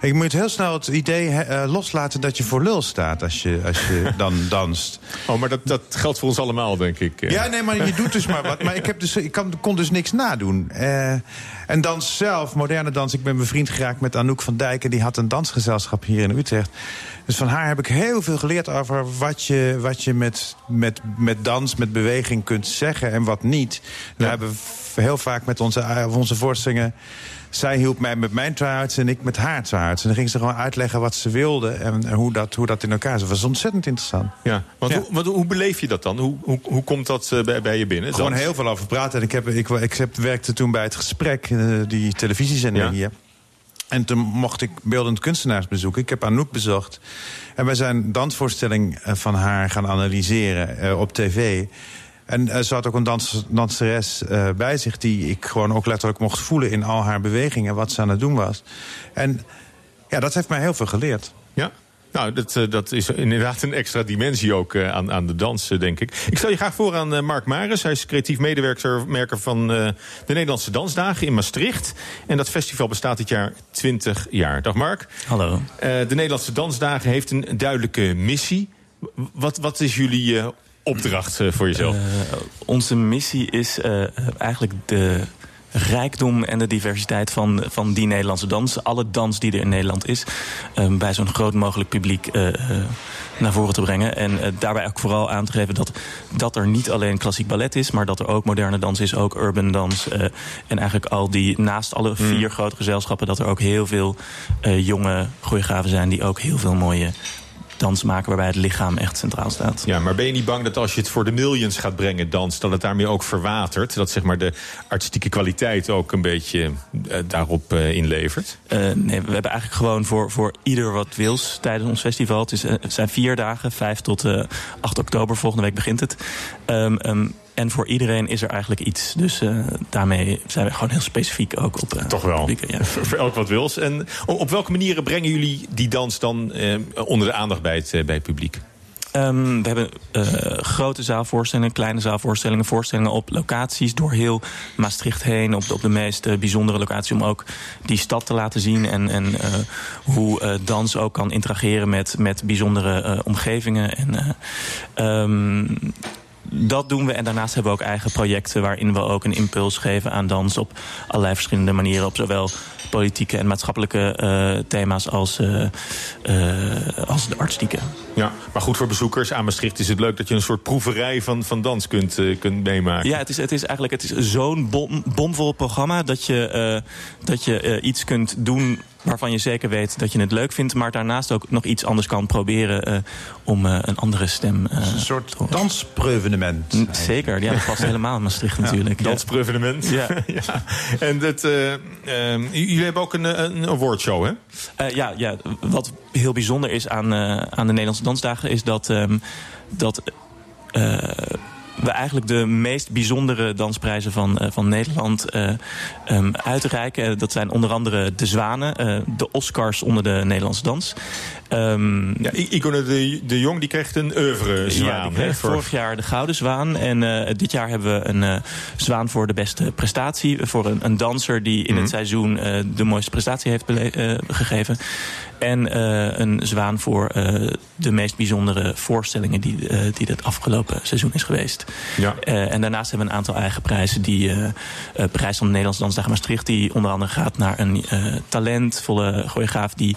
Ik moet heel snel het idee eh, loslaten dat je voor lul staat als je, als je <laughs> dan danst. Oh, maar dat, dat geldt voor ons allemaal, denk ik. Ja, nee, maar je doet dus maar wat. Maar ik, heb dus, ik kan, kon dus niks nadoen. Eh, en dans zelf, moderne dans. Ik ben bevriend geraakt met Anouk van Dijk. En die had een dansgezelschap hier in Utrecht. Dus van haar heb ik heel veel geleerd over wat je, wat je met, met, met dans, met beweging kunt zeggen en wat niet. We hebben heel vaak met onze, eh, onze voorstellingen... Zij hielp mij met mijn try-outs en ik met haar try-outs. En dan ging ze gewoon uitleggen wat ze wilde en, hoe, dat, hoe dat in elkaar zat. Dat was ontzettend interessant. Ja, want Ja. Hoe, wat, hoe beleef je dat dan? Hoe, hoe, hoe komt dat eh, bij, bij je binnen? Gewoon heel veel over praten. En ik, heb, ik, ik heb, werkte toen bij het gesprek, eh, die televisiezender Ja. hier. En toen mocht ik beeldend kunstenaars bezoeken. Ik heb Anouk bezocht. En wij zijn dansvoorstelling van haar gaan analyseren op tv. En eh, ze had ook een dans, danseres eh, bij zich... die ik gewoon ook letterlijk mocht voelen in al haar bewegingen... wat ze aan het doen was. En ja, dat heeft mij heel veel geleerd. Ja? Nou, dat, eh, dat is inderdaad een extra dimensie ook aan, aan de dans, eh, denk ik. Ik stel je graag voor aan Mark Maris. Hij is creatief medewerker merker van eh, de Nederlandse Dansdagen in Maastricht. En dat festival bestaat dit jaar 20 jaar. Dag Mark. Hallo. Eh, de Nederlandse Dansdagen heeft een duidelijke missie. Wat, wat is jullie eh, opdracht eh, voor jezelf? Eh, onze missie is eh, eigenlijk de rijkdom en de diversiteit van, van die Nederlandse dans. Alle dans die er in Nederland is. ehm, bij zo'n groot mogelijk publiek naar voren te brengen. En daarbij ook vooral aan te geven dat, dat er niet alleen klassiek ballet is. maar dat er ook moderne dans is, ook urban dans. en eigenlijk al die, naast alle vier grote gezelschappen. dat er ook heel veel jonge choreografen zijn. die ook heel veel mooie dans maken. waarbij het lichaam echt centraal staat. Ja, maar ben je niet bang dat als je het voor de millions gaat brengen, dans, dat het daarmee ook verwatert? Dat zeg maar de artistieke kwaliteit ook een beetje eh, daarop eh, inlevert? Eh, nee, we hebben eigenlijk gewoon voor, voor ieder wat wils tijdens ons festival. Het, is, het zijn vier dagen, 5 tot eh 8 oktober. Volgende week begint het. Ehm, ehm, en voor iedereen is er eigenlijk iets. Dus eh, daarmee zijn we gewoon heel specifiek ook op. eh, Toch wel. ja. Voor, voor elk wat wils. En op, welke manieren brengen jullie die dans dan eh, onder de aandacht bij het, bij het publiek? Ehm, we hebben grote zaalvoorstellingen, kleine zaalvoorstellingen, voorstellingen op locaties door heel Maastricht heen, op de, op de meest bijzondere locatie, om ook die stad te laten zien en, en hoe dans ook kan interageren met, met bijzondere omgevingen. En, eh, ehm, dat doen we en daarnaast hebben we ook eigen projecten waarin we ook een impuls geven aan dans op allerlei verschillende manieren. Op zowel politieke en maatschappelijke eh, thema's als, eh, eh, als de artistieke. Ja, maar goed voor bezoekers aan Maastricht is het leuk dat je een soort proeverij van, van dans kunt, kunt meemaken. Ja, het is, het is eigenlijk het is zo'n bom, bomvol programma dat je, dat je iets kunt doen waarvan je zeker weet dat je het leuk vindt, maar daarnaast ook nog iets anders kan proberen eh, om eh, een andere stem. eh, Een soort dansprevenement. N- Zeker, ja, dat past helemaal in Maastricht natuurlijk. Ja. Dansprevenement. Ja. <laughs> ja. En dat, eh, ehm, jullie hebben ook een, een awardshow, hè? Ja, ja, wat heel bijzonder is aan, aan de Nederlandse Dansdagen is dat, ehm, dat we eigenlijk de meest bijzondere dansprijzen van, eh, van Nederland ehm, uitreiken. Eh, Dat zijn onder andere de Zwanen, de Oscars onder de Nederlandse dans. Ehm, Ja, I- Igor de, de Jong die kreeg een oeuvre ja, zwaan. voor- vorig jaar de Gouden Zwaan. En eh, dit jaar hebben we een eh, zwaan voor de beste prestatie. Voor een, een danser die in Mhm. het seizoen eh, de mooiste prestatie heeft gegeven. En een zwaan voor de meest bijzondere voorstellingen die, die het afgelopen seizoen is geweest. Ja. En daarnaast hebben we een aantal eigen prijzen. Die prijs van de Nederlandse Dansdagen Maastricht... die onder andere gaat naar een talentvolle choreograaf... die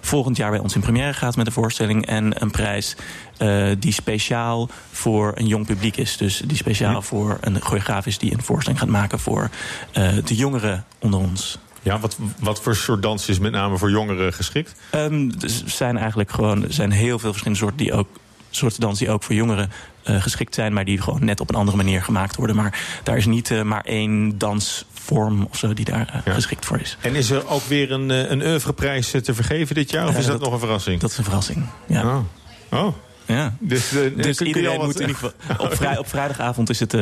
volgend jaar bij ons in première gaat met de voorstelling. En een prijs eh, die speciaal voor een jong publiek is. Dus die speciaal voor een choreograaf is... die een voorstelling gaat maken voor eh, de jongeren onder ons. Ja, wat, wat voor soort dans is met name voor jongeren geschikt? Ehm, dus er zijn eigenlijk gewoon er zijn heel veel verschillende soorten die ook soorten dans die ook voor jongeren eh, geschikt zijn, maar die gewoon net op een andere manier gemaakt worden. Maar daar is niet eh, maar één dansvorm of zo die daar eh, Ja. geschikt voor is. En is er ook weer een, een oeuvreprijs te vergeven dit jaar? Of is dat, dat- nog een verrassing? Dat is een verrassing. Ja. Oh. oh. Ja. Dus, eh, Dus kun je iedereen moet in ieder geval. Op, vrij, op vrijdagavond is, het, eh,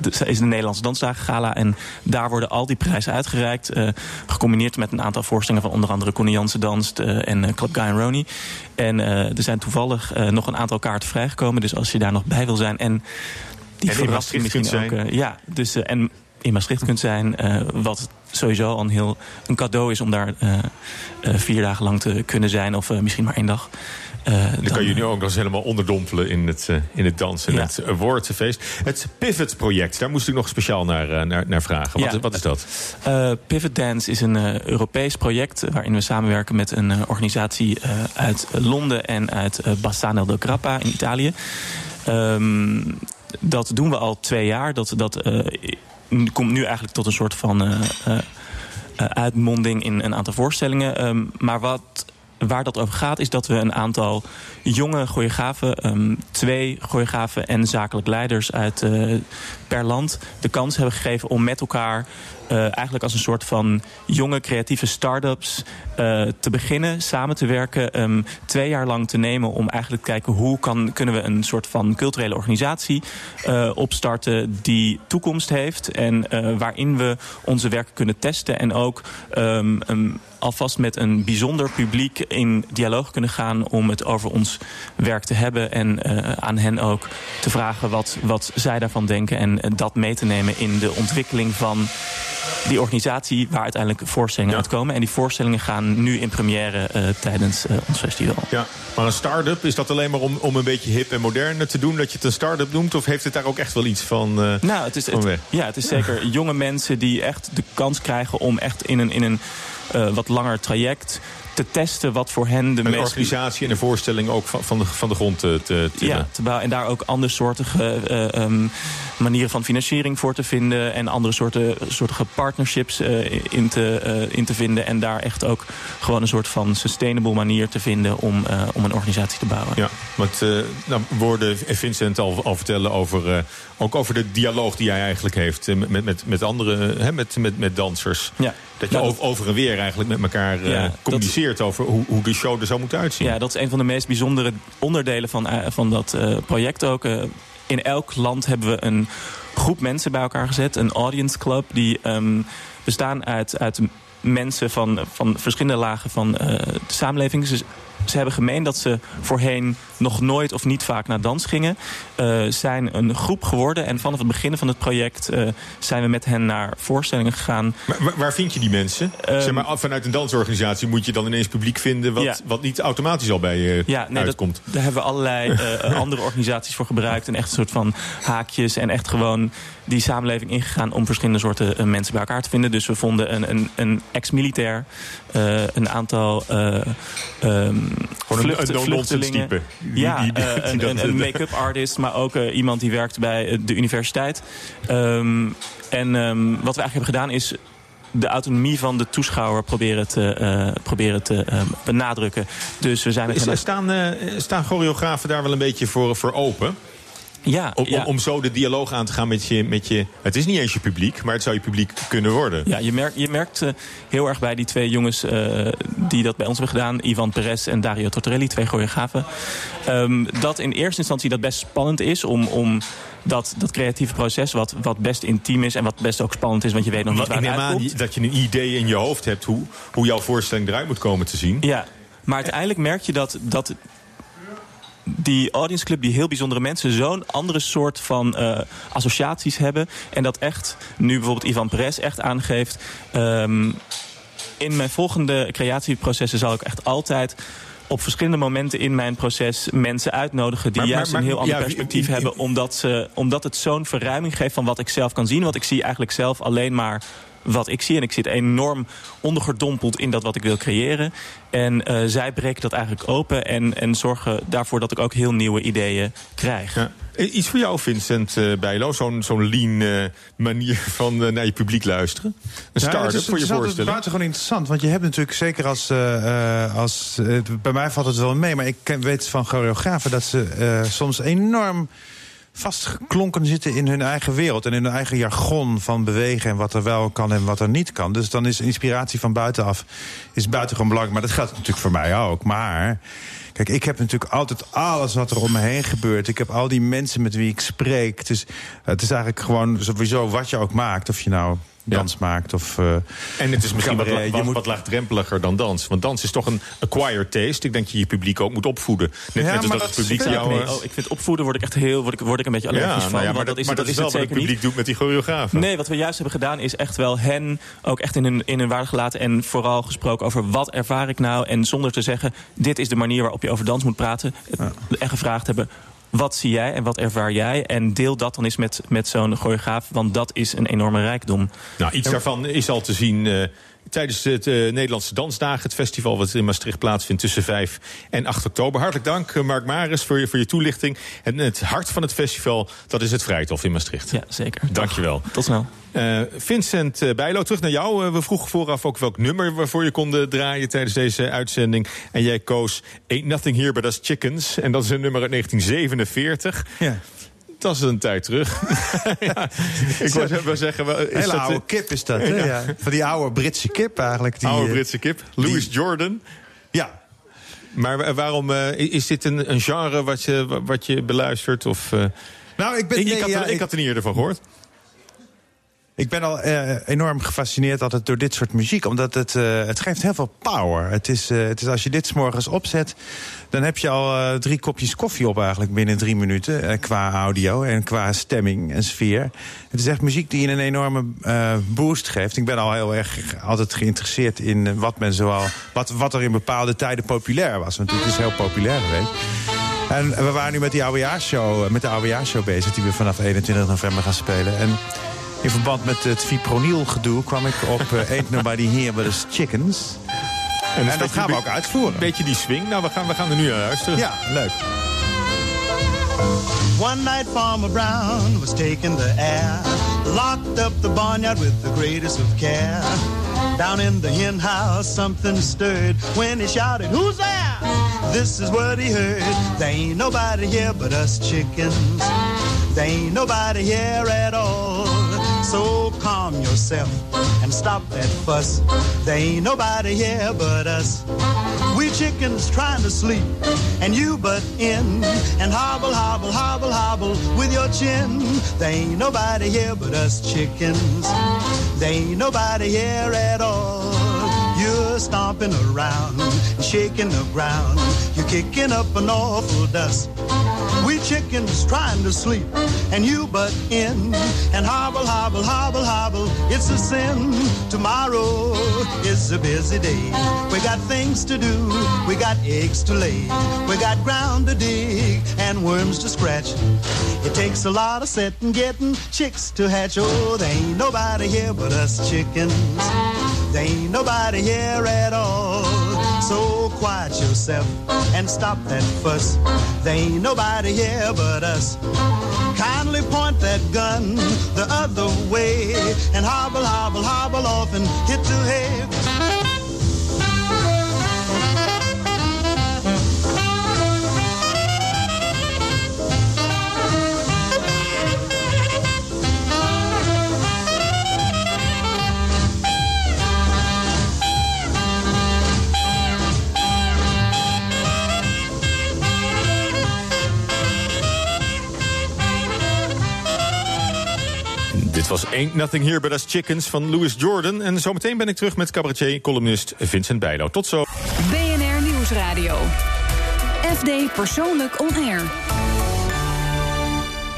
de, is de Nederlandse Dansdagen Gala. En daar worden al die prijzen uitgereikt. eh, gecombineerd met een aantal voorstellingen van onder andere Connie Jansen Danst eh, en eh, Club Guy en Roni. En eh, er zijn toevallig eh, nog een aantal kaarten vrijgekomen. Dus als je daar nog bij wil zijn. En die En verrassing misschien kunt ook. eh, ja, dus eh, en in Maastricht kunt zijn. eh, wat sowieso al een heel een cadeau is om daar eh, eh, vier dagen lang te kunnen zijn. Of eh, misschien maar één dag. Eh, Dan kan je nu ook nog eens helemaal onderdompelen in het, eh, in het dansen. Ja. Het woordfeest. Het Pivot-project, daar moest ik nog speciaal naar, eh, naar, naar vragen. Wat, Ja. wat is dat? Eh, Pivot Dance is een eh, Europees project waarin we samenwerken met een eh, organisatie eh, uit Londen en uit eh, Bassano del Grappa in Italië. Ehm, dat doen we al twee jaar. Dat, dat eh, komt nu eigenlijk tot een soort van eh, eh, eh, uitmonding in een aantal voorstellingen. Ehm, maar wat waar dat over gaat, is dat we een aantal jonge choreografen, ehm, twee choreografen en zakelijk leiders uit eh, per land de kans hebben gegeven om met elkaar eh, eigenlijk als een soort van jonge creatieve start-ups eh, te beginnen, samen te werken, ehm, twee jaar lang te nemen om eigenlijk te kijken hoe kan, kunnen we een soort van culturele organisatie eh, opstarten die toekomst heeft en waarin we onze werken kunnen testen en ook ehm, alvast met een bijzonder publiek in dialoog kunnen gaan om het over ons werk te hebben en aan hen ook te vragen wat, wat zij daarvan denken en dat mee te nemen in de ontwikkeling van die organisatie waar uiteindelijk voorstellingen uitkomen. En die voorstellingen gaan nu in première eh, tijdens eh, ons festival. Ja, maar een start-up, is dat alleen maar om, om een beetje hip en modern te doen... dat je het een start-up noemt? Of heeft het daar ook echt wel iets van, eh, Nou, het is, van het- weg? ja, het is zeker <laughs> jonge mensen die echt de kans krijgen om echt in een, in een wat langer traject te testen wat voor hen de Een meest organisatie en een voorstelling ook van, van, de, van de grond te, te tillen. Ja, te bouwen. En daar ook andersoortige eh, ehm, manieren van financiering voor te vinden. En andere soorten, soortige partnerships eh, in, te, eh, in te vinden. En daar echt ook gewoon een soort van sustainable manier te vinden om, eh, om een organisatie te bouwen. Ja, want eh nou, we hoorden Vincent al, al vertellen over, eh, ook over de dialoog die hij eigenlijk heeft eh, met, met, met andere, hè, met, met, met dansers. Ja. Dat je Nou, over, over en weer eigenlijk met elkaar eh, Ja, communiceert over hoe, hoe de show er zou moeten uitzien. Ja, dat is een van de meest bijzondere onderdelen van, eh, van dat eh, project ook. Eh, in elk land hebben we een groep mensen bij elkaar gezet. Een audience club die ehm, bestaan uit, uit mensen van, van verschillende lagen van eh, de samenleving. Dus ze hebben gemeen dat ze voorheen nog nooit of niet vaak naar dans gingen. Eh, zijn een groep geworden en vanaf het begin van het project eh, zijn we met hen naar voorstellingen gegaan. Maar waar, vind je die mensen? Ehm, zeg maar, vanuit een dansorganisatie moet je dan ineens publiek vinden... wat, Ja. wat niet automatisch al bij je Ja, nee, dat, uitkomt. daar hebben we allerlei eh, andere organisaties voor gebruikt. En echt een soort van haakjes. En echt gewoon die samenleving ingegaan om verschillende soorten mensen bij elkaar te vinden. Dus we vonden een, een, een ex-militair, een aantal eh ehm Gewoon een- een type. Ja, die- die- eh, die een, dat- een, een make-up artist, maar ook eh, iemand die werkt bij eh, de universiteit. Ehm, en ehm, wat we eigenlijk hebben gedaan is de autonomie van de toeschouwer proberen te, eh, proberen te eh, benadrukken. Dus we zijn met Is, staan, eh, staan choreografen daar wel een beetje voor, voor open? Ja, Om, ja. om, om zo de dialoog aan te gaan met je, met je... Het is niet eens je publiek, maar het zou je publiek kunnen worden. Ja, je merkt, je merkt eh, heel erg bij die twee jongens eh, die dat bij ons hebben gedaan... Ivan Perez en Dario Tortorelli, twee choreografen... ehm, dat in eerste instantie dat best spannend is om... om dat, dat creatieve proces, wat, wat best intiem is en wat best ook spannend is, want je weet nog niet Want ik waar het uitkomt. dat je een idee in je hoofd hebt hoe, hoe jouw voorstelling eruit moet komen te zien. Ja, maar uiteindelijk merk je dat, dat die audience club, die heel bijzondere mensen, zo'n andere soort van eh, associaties hebben. En dat echt, nu bijvoorbeeld Ivan Perez echt aangeeft. ehm, in mijn volgende creatieprocessen zal ik echt altijd op verschillende momenten in mijn proces mensen uitnodigen die Maar- juist maar- een heel ander ja, perspectief hebben. Omdat, ze, omdat het zo'n verruiming geeft van wat ik zelf kan zien. Want ik zie eigenlijk zelf alleen maar wat ik zie. En ik zit enorm ondergedompeld in dat wat ik wil creëren. En eh, zij breken dat eigenlijk open en, en zorgen daarvoor dat ik ook heel nieuwe ideeën krijg. Ja. Eh, Iets voor jou, Vincent eh, Bijlo, zo'n zo'n lean eh, manier van naar je publiek luisteren. Een Ja, het start-up is, voor je het is buitengewoon interessant. Want je hebt natuurlijk zeker als... eh, eh, als bij mij valt het wel mee, maar ik ken, weet van choreografen... dat ze eh, soms enorm vastgeklonken zitten in hun eigen wereld... en in hun eigen jargon van bewegen en wat er wel kan en wat er niet kan. Dus dan is inspiratie van buitenaf is buitengewoon belangrijk. Maar dat geldt natuurlijk voor mij ook. Maar... Kijk, ik heb natuurlijk altijd alles wat er om me heen gebeurt. Ik heb al die mensen met wie ik spreek. Is, het is eigenlijk gewoon sowieso wat je ook maakt. Of je nou dans maakt of... eh, En het is misschien wat, la- wat, moet- wat laagdrempeliger dan dans. Want dans is toch een acquired taste. Ik denk dat je je publiek ook moet opvoeden. Net, Ja, net als dat het publiek jou... Nee, eh, oh, ik vind opvoeden word ik echt heel word ik, word ik een beetje allergisch ja, van. nou ja, maar dat, is, maar dat is wel wat het niet. publiek doet met die choreografen. Nee, wat we juist hebben gedaan is echt wel hen ook echt in hun, in hun waarde gelaten. En vooral gesproken over wat ervaar ik nou. En zonder te zeggen, dit is de manier waarop je over dans moet praten. En gevraagd hebben, wat zie jij en wat ervaar jij? En deel dat dan eens met, met zo'n choreograaf. Want dat is een enorme rijkdom. Nou, iets daarvan is al te zien eh, tijdens het eh, Nederlandse Dansdagen. Het festival wat in Maastricht plaatsvindt tussen 5 en 8 oktober. Hartelijk dank, eh, Mark Maris, voor je, voor je toelichting. En het hart van het festival, dat is het Vrijthof in Maastricht. Ja, zeker. Dankjewel. Tot snel. Eh, Vincent Bijlo, terug naar jou. We vroegen vooraf ook welk nummer waarvoor je kon draaien tijdens deze uitzending. En jij koos Ain't Nothing Here But Us Chickens. En dat is een nummer uit 1947. Ja. Dat is een tijd terug. <laughs> ja, ik wou zeggen... wel, Is Hele dat, oude kip is dat, hè? Ja. Ja. Van die oude Britse kip eigenlijk. Die, oude eh, Britse kip. Louis Jordan. Ja. Maar wa- waarom eh, is dit een, een genre wat je, wat je beluistert? Of, eh, Nou, ik ben... ik, had, ja, ik had er niet eerder van gehoord. Ik ben al eh, enorm gefascineerd altijd door dit soort muziek. Omdat het, eh, het geeft heel veel power. Het is, eh, het is als je dit morgens opzet... dan heb je al drie kopjes koffie op eigenlijk binnen drie minuten. qua audio en qua stemming en sfeer. Het is echt muziek die je een enorme boost geeft. Ik ben al heel erg altijd geïnteresseerd in wat, men zoal, wat, wat er in bepaalde tijden populair was. Want het is heel populair geweest. En we waren nu met, die oudejaarshow, met de oudejaarshow bezig... die we vanaf 21 november gaan spelen. En in verband met het fipronil gedoe kwam ik op eh, Ain't Nobody Here But Us Chickens. En, dat gaan we ook uitvoeren. Een beetje die swing. Nou, we gaan, we gaan er nu naar luisteren. Ja, leuk. One night Farmer Brown was taking the air, locked up the barnyard with the greatest of care. Down in the hen house, something stirred when he shouted, Who's there? This is what he heard. There ain't nobody here but us chickens. There ain't nobody here at all. So calm yourself and stop that fuss. There ain't nobody here but us. We chickens trying to sleep, and you butt in and hobble, hobble, hobble, hobble with your chin. There ain't nobody here but us chickens. There ain't nobody here at all. You're stomping around, shaking the ground. You're kicking up an awful dust. We chickens trying to sleep, and you butt in and hobble, hobble, hobble, hobble. It's a sin. Tomorrow is a busy day. We got things to do, we got eggs to lay, we got ground to dig and worms to scratch. It takes a lot of setting, getting chicks to hatch. Oh, there ain't nobody here but us chickens. There ain't nobody here at all. So quiet yourself and stop that fuss. There ain't nobody here but us. Kindly point that gun the other way and hobble, hobble, hobble off and hit the hay. Was Ain't Nothing Here But Us Chickens van Louis Jordan. En zometeen ben ik terug met cabaretier, columnist Vincent Bijlo. Tot zo. BNR Nieuwsradio. FD Persoonlijk On Air.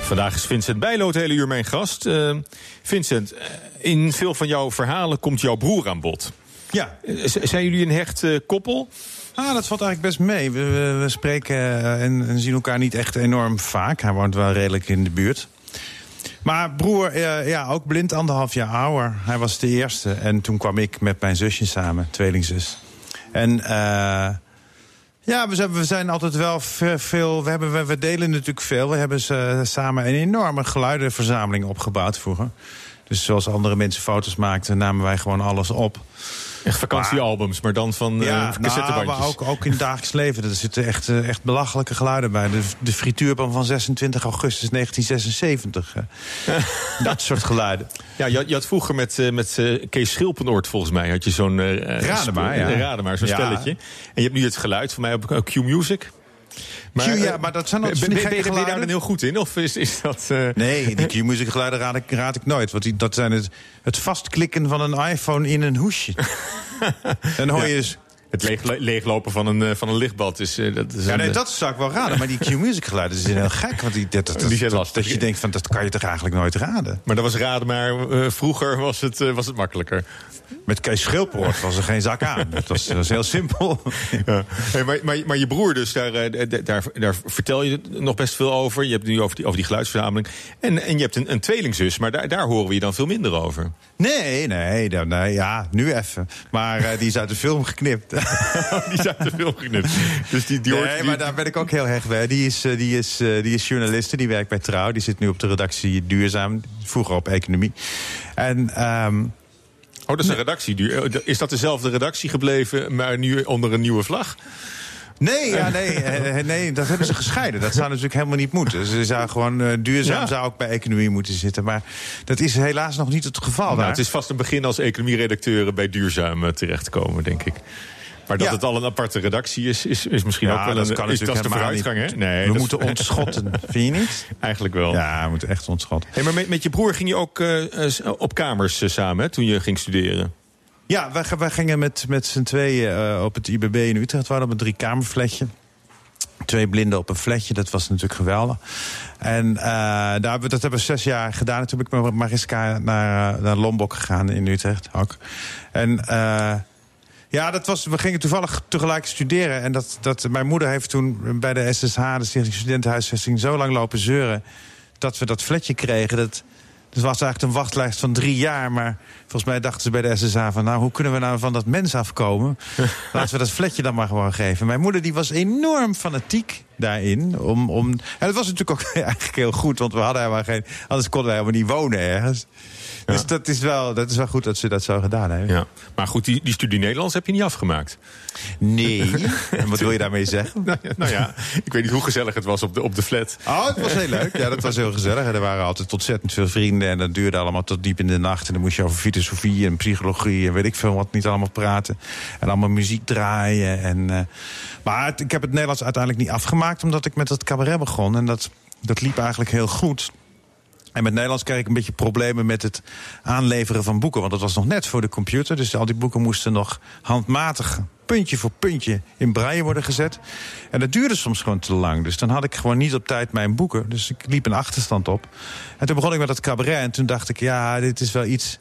Vandaag is Vincent Bijlo het hele uur mijn gast. Eh, Vincent, eh, in veel van jouw verhalen komt jouw broer aan bod. Ja. Eh, z- zijn jullie een hecht koppel? Ah, dat valt eigenlijk best mee. We, we, we spreken en, en zien elkaar niet echt enorm vaak. Hij woont wel redelijk in de buurt. Maar broer, eh, ja, ook blind anderhalf jaar ouder. Hij was de eerste. En toen kwam ik met mijn zusje samen, tweelingzus. En eh, ja, we zijn, we zijn altijd wel ve- veel... We, hebben, we, we delen natuurlijk veel. We hebben ze, samen een enorme geluidenverzameling opgebouwd vroeger. Dus zoals andere mensen foto's maakten, namen wij gewoon alles op. Echt vakantiealbums, maar dan van Ja, nou, cassettebandjes. maar ook, ook in het dagelijks leven. Er zitten echt, eh, echt belachelijke geluiden bij. De, de frituurpan van 26 augustus 1976. eh. <laughs> dat soort geluiden. Ja, je, had- je had vroeger met, met Kees Schilpenoort volgens mij... had je zo'n... eh, Radema, sp- ja. eh, Radema, zo'n Ja. stelletje. En je hebt nu het geluid van mij op eh, Q, ja, eh, maar dat zijn altijd ben, ben, je- daar dan heel goed in? Of is, is dat... eh, Nee, die <laughs> Q-music geluiden raad ik, raad ik nooit. Want die, dat zijn het, het vastklikken van een iPhone in een hoesje. <laughs> Dan hoor je dus... Het leeg, leeglopen van een, eh, van een lichtbad is... eh, dat is Ja, nee, eh, dat zou ik wel raden. Maar die Q-music geluiden zijn heel gek. Want die, dat, dat, Die zijn dat- lastig, Dat je denkt van, dat kan je toch eigenlijk nooit raden. Maar dat was raden, maar vroeger was het, was het makkelijker. Met Kees Schilperoort was er geen zak aan. <laughs> Dat was, heel simpel. Ja. Hey, maar, maar, maar je broer dus, daar, daar, daar vertel je nog best veel over. Je hebt nu over die, over die geluidsverzameling. En, en je hebt een, een tweelingzus, maar daar, daar horen we je dan veel minder over. Nee, nee, nee, nee, ja, nu even. Maar die is uit de film geknipt. <laughs> die uit de film geknipt. Dus die, die nee, hoort- die- maar daar ben ik ook heel hecht bij. Die is, eh, die, is, eh, die is journaliste, die werkt bij Trouw. Die zit nu op de redactie Duurzaam, vroeger op Economie. En... ehm, Oh, dat is een redactie. Is dat dezelfde redactie gebleven, maar nu onder een nieuwe vlag? Nee, ja, nee, eh, nee, dat hebben ze gescheiden. Dat zou natuurlijk helemaal niet moeten. Ze zou gewoon duurzaam Ja. zou ook bij economie moeten zitten. Maar dat is helaas nog niet het geval. Nou, daar. het is vast een begin als economieredacteur bij Duurzaam terechtkomen, denk ik. Maar dat Ja. het al een aparte redactie is, is, is misschien Ja, ook wel dat een kan is, dat is de natuurlijk vooruitgang, hè? helemaal Nee, We moeten ontschotten, <laughs> vind je niet? Eigenlijk wel. Ja, we moeten echt ontschotten. Hey, maar met, met je broer ging je ook eh, eh, op kamers eh, samen hè, toen je ging studeren? Ja, wij, wij gingen met, met z'n tweeën eh, op het IBB in Utrecht. We hadden op een driekamerfletje. Twee blinden op een fletje, dat was natuurlijk geweldig. En eh, daar hebben we, dat hebben we zes jaar gedaan. En toen ben ik met Mariska naar, naar Lombok gegaan in Utrecht ook. En eh, ja, dat was, we gingen toevallig tegelijk studeren. En dat, dat, mijn moeder heeft toen bij de SSH, de Stichting Studentenhuisvesting, zo lang lopen zeuren. dat we dat fletje kregen. Dat, dat was eigenlijk een wachtlijst van drie jaar. Maar volgens mij dachten ze bij de SSH van... nou, hoe kunnen we nou van dat mens afkomen? <laughs> Laten we dat fletje dan maar gewoon geven. Mijn moeder die was enorm fanatiek daarin. Om, om, en dat was natuurlijk ook <laughs> eigenlijk heel goed. Want we hadden helemaal geen... Anders konden wij helemaal niet wonen ergens. Dus dat is, wel, dat is wel goed dat ze dat zo gedaan hebben. Ja. Maar goed, die, die studie Nederlands heb je niet afgemaakt. Nee. <laughs> En wat wil je daarmee zeggen? nou, ja, nou ja, ik weet niet hoe gezellig het was op de, op de flat. Oh, het was heel leuk. Ja, dat was heel gezellig. En er waren altijd ontzettend veel vrienden. En dat duurde allemaal tot diep in de nacht. En dan moest je over filosofie en psychologie en weet ik veel wat niet allemaal praten. En allemaal muziek draaien. En, eh, maar het- ik heb het Nederlands uiteindelijk niet afgemaakt... omdat ik met dat cabaret begon. En dat, dat liep eigenlijk heel goed. En met Nederlands kreeg ik een beetje problemen met het aanleveren van boeken. Want dat was nog net voor de computer. Dus al die boeken moesten nog handmatig, puntje voor puntje, in braille worden gezet. En dat duurde soms gewoon te lang. Dus dan had ik gewoon niet op tijd mijn boeken. Dus ik liep een achterstand op. En toen begon ik met dat cabaret. En toen dacht ik, ja, dit is wel iets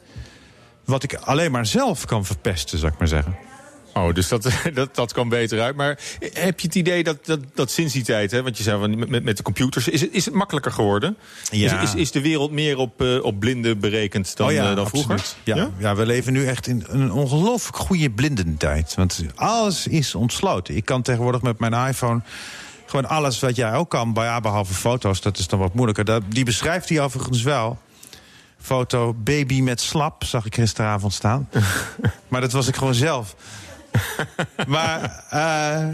wat ik alleen maar zelf kan verpesten, zou ik maar zeggen. Oh, dus dat, <laughs> dat, dat kwam beter uit. Maar heb je het idee dat, dat, dat sinds die tijd, hè, want je zei van met- met, de computers, is het, is het makkelijker geworden? Ja. Is, is, is de wereld meer op, eh, op blinden berekend dan, oh ja, eh, dan vroeger? absoluut. Ja, ja? we leven nu echt in een ongelooflijk goede blindentijd. Want alles is ontsloten. Ik kan tegenwoordig met mijn iPhone gewoon alles wat jij ook kan, ja, behalve foto's, dat is dan wat moeilijker. Dat, die beschrijft hij overigens wel. Foto baby met slap, zag ik gisteravond staan. <laughs> maar dat was ik gewoon zelf. <laughs> maar eh,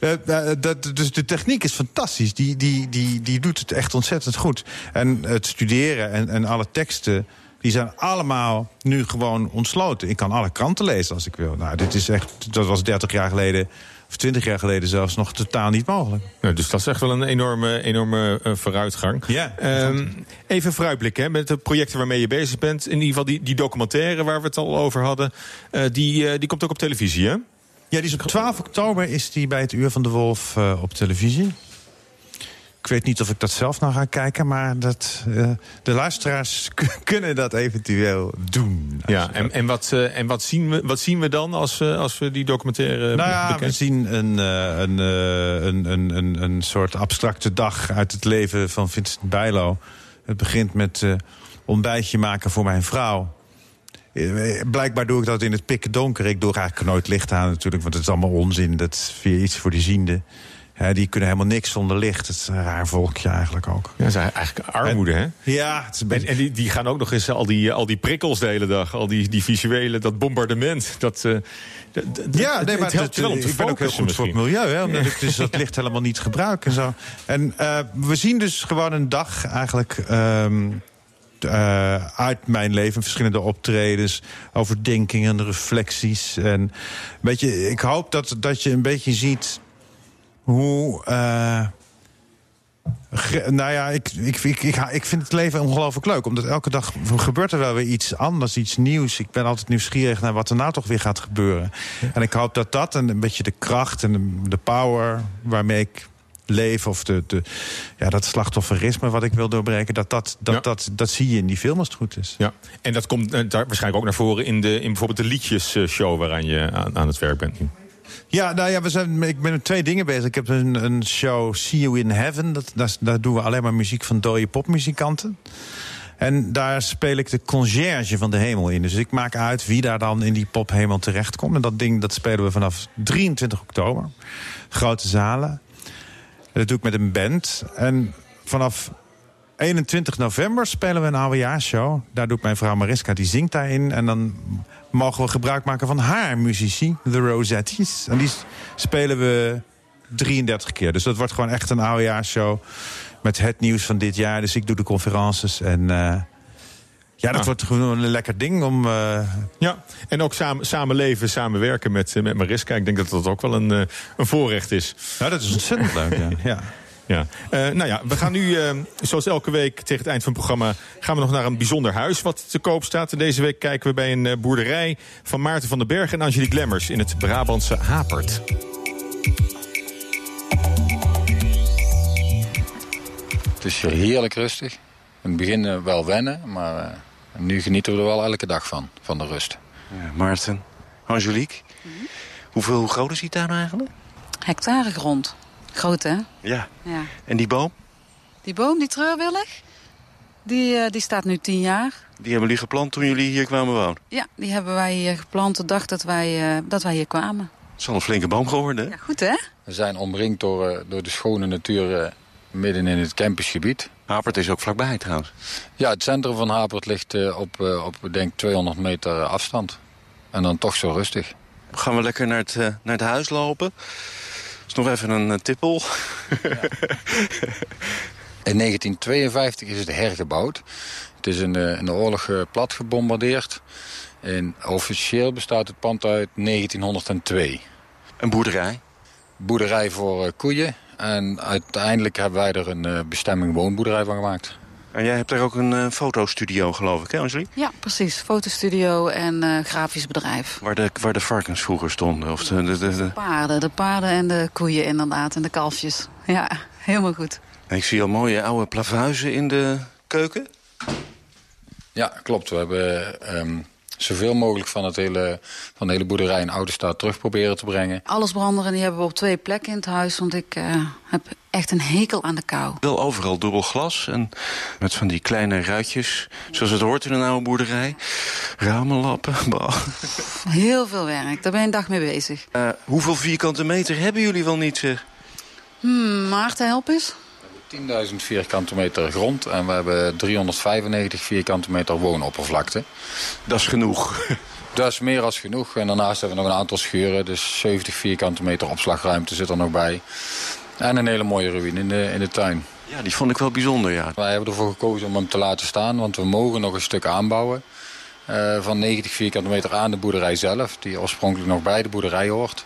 eh, eh, dat, dus de techniek is fantastisch. Die, die, die, die doet het echt ontzettend goed. En het studeren en, en alle teksten... die zijn allemaal nu gewoon ontsloten. Ik kan alle kranten lezen als ik wil. Nou, dit is echt, dat was 30 jaar geleden... of 20 jaar geleden zelfs nog totaal niet mogelijk. Nou, dus dat is echt wel een enorme, enorme eh, vooruitgang. Ja, Ehm, even vooruitblikken met de projecten waarmee je bezig bent. In ieder geval die, die documentaire waar we het al over hadden. eh, die, eh, die komt ook op televisie, hè? Ja, die is op 12 oktober is die bij het Uur van de Wolf op televisie. Ik weet niet of ik dat zelf nou ga kijken, maar dat, eh, de luisteraars <laughs> kunnen dat eventueel doen. Ja, en, en, wat, eh, en wat, zien we, wat zien we dan als, eh, als we die documentaire Nou ja, we zien een, een, een, een, een, een soort abstracte dag uit het leven van Vincent Bijlo. Het begint met ontbijtje maken voor mijn vrouw. Blijkbaar doe ik dat in het pikken donker. Ik doe eigenlijk nooit licht aan natuurlijk, want het is allemaal onzin. Dat is weer iets voor die zienden. Ja, die kunnen helemaal niks zonder licht. Het is een raar volkje eigenlijk ook. Ja, dat is eigenlijk armoede, hè? Ja, het is beetje... En, en die, die gaan ook nog eens al die, al die prikkels de hele dag. Al die, die visuele, dat bombardement. Dat, eh, d- Ja, nee, maar het, wel om te ik ben ook heel goed voor het misschien. milieu. Hè, omdat ik dus <laughs> dat licht helemaal niet gebruik en zo. En eh, we zien dus gewoon een dag eigenlijk... ehm, eh, uit mijn leven, verschillende optredens, overdenkingen, reflecties. En weet je, ik hoop dat, dat je een beetje ziet hoe. eh, nou ja, ik, ik, ik, ik, ik vind het leven ongelooflijk leuk. Omdat elke dag gebeurt er wel weer iets anders, iets nieuws. Ik ben altijd nieuwsgierig naar wat er nou toch weer gaat gebeuren. En ik hoop dat dat en een beetje de kracht en de, power waarmee ik leef... of de, de, ja, dat slachtofferisme wat ik wil doorbreken... dat, dat, dat, dat, dat zie je in die film als het goed is. Ja, en dat komt eh, daar waarschijnlijk ook naar voren in, de, in bijvoorbeeld de liedjesshow waaraan je aan, aan het werk bent nu. Ja, nou ja, we zijn, ik ben met twee dingen bezig. Ik heb een, een show See You in Heaven. Dat, daar, doen we alleen maar muziek van dode popmuzikanten. En daar speel ik de conciërge van de hemel in. Dus ik maak uit wie daar dan in die pophemel terechtkomt. En dat ding dat spelen we vanaf 23 oktober. Grote zalen. En dat doe ik met een band. En vanaf 21 november spelen we een oudejaarsshow. Daar doet mijn vrouw Mariska, die zingt daarin. En dan mogen we gebruik maken van haar muzici, de Rosetties. En die spelen we 33 keer. Dus dat wordt gewoon echt een oudejaarsshow met het nieuws van dit jaar. Dus ik doe de conferences en... eh, Ja, dat Ah. wordt gewoon een lekker ding om... eh, Ja, en ook samen, samenleven, samenwerken met, eh, met Mariska. Ik denk dat dat ook wel een, een voorrecht is. Nou, dat is ontzettend leuk, ja. <laughs> ja. Ja. Eh, nou ja, we gaan nu, eh, zoals elke week tegen het eind van het programma... gaan we nog naar een bijzonder huis wat te koop staat. En deze week kijken we bij een eh, boerderij van Maarten van den Berg... en Angelique Lemmers in het Brabantse Hapert. Het is hier heerlijk rustig. In het begin wel wennen, maar eh, nu genieten we er wel elke dag van, van de rust. Ja, Maarten, Angelique. Hoeveel, hoe groot is die tuin eigenlijk? Hectare grond. Groot, hè? Ja. Ja. En die boom? Die boom, die treurwillig, die, eh, die staat nu tien jaar. Die hebben jullie geplant toen jullie hier kwamen wonen? Ja, die hebben wij hier geplant de dag dat wij, eh, dat wij hier kwamen. Het is al een flinke boom geworden, hè? Ja, goed, hè? We zijn omringd door, eh, door de schone natuur eh, midden in het campusgebied. Hapert is ook vlakbij trouwens. Ja, het centrum van Hapert ligt eh, op, eh, op denk 200 meter afstand. En dan toch zo rustig. Gaan we lekker naar het, naar het huis lopen? Is nog even een eh, tippel. <laughs> In 1952 is het hergebouwd. Het is in de, in de oorlog eh, plat gebombardeerd. En officieel bestaat het pand uit 1902. Een boerderij? Boerderij voor eh, koeien. En uiteindelijk hebben wij er een bestemming woonboerderij van gemaakt. En jij hebt daar ook een eh, fotostudio, geloof ik, hè Angelique? Ja, precies. Fotostudio en eh, grafisch bedrijf. Waar de, waar de varkens vroeger stonden. Of de, de, de, de- Paarden, de paarden en de koeien inderdaad. En de kalfjes. <laughs> Ja, helemaal goed. Ik zie al mooie oude plavuizen in de keuken. Ja, klopt. We hebben ehm, zoveel mogelijk van, het hele, van de hele boerderij in oude staat terug proberen te brengen. Alles branderen die hebben we op twee plekken in het huis. Want ik eh, heb echt een hekel aan de kou. Wel overal dubbel glas en met van die kleine ruitjes. Zoals het hoort in een oude boerderij. Ramenlappen. <laughs> bah. Heel veel werk. Daar ben je een dag mee bezig. Eh, hoeveel vierkante meter hebben jullie wel niet, zeg? Hmm, Maarten, help eens. 10.000 vierkante meter grond en we hebben 395 vierkante meter woonoppervlakte. Dat is genoeg. <laughs> Dat is meer dan genoeg. En daarnaast hebben we nog een aantal schuren. Dus 70 vierkante meter opslagruimte zit er nog bij. En een hele mooie ruïne in de, in de tuin. Ja, die vond ik wel bijzonder, ja. Wij hebben ervoor gekozen om hem te laten staan. Want we mogen nog een stuk aanbouwen. Eh, van 90 vierkante meter aan de boerderij zelf. Die oorspronkelijk nog bij de boerderij hoort.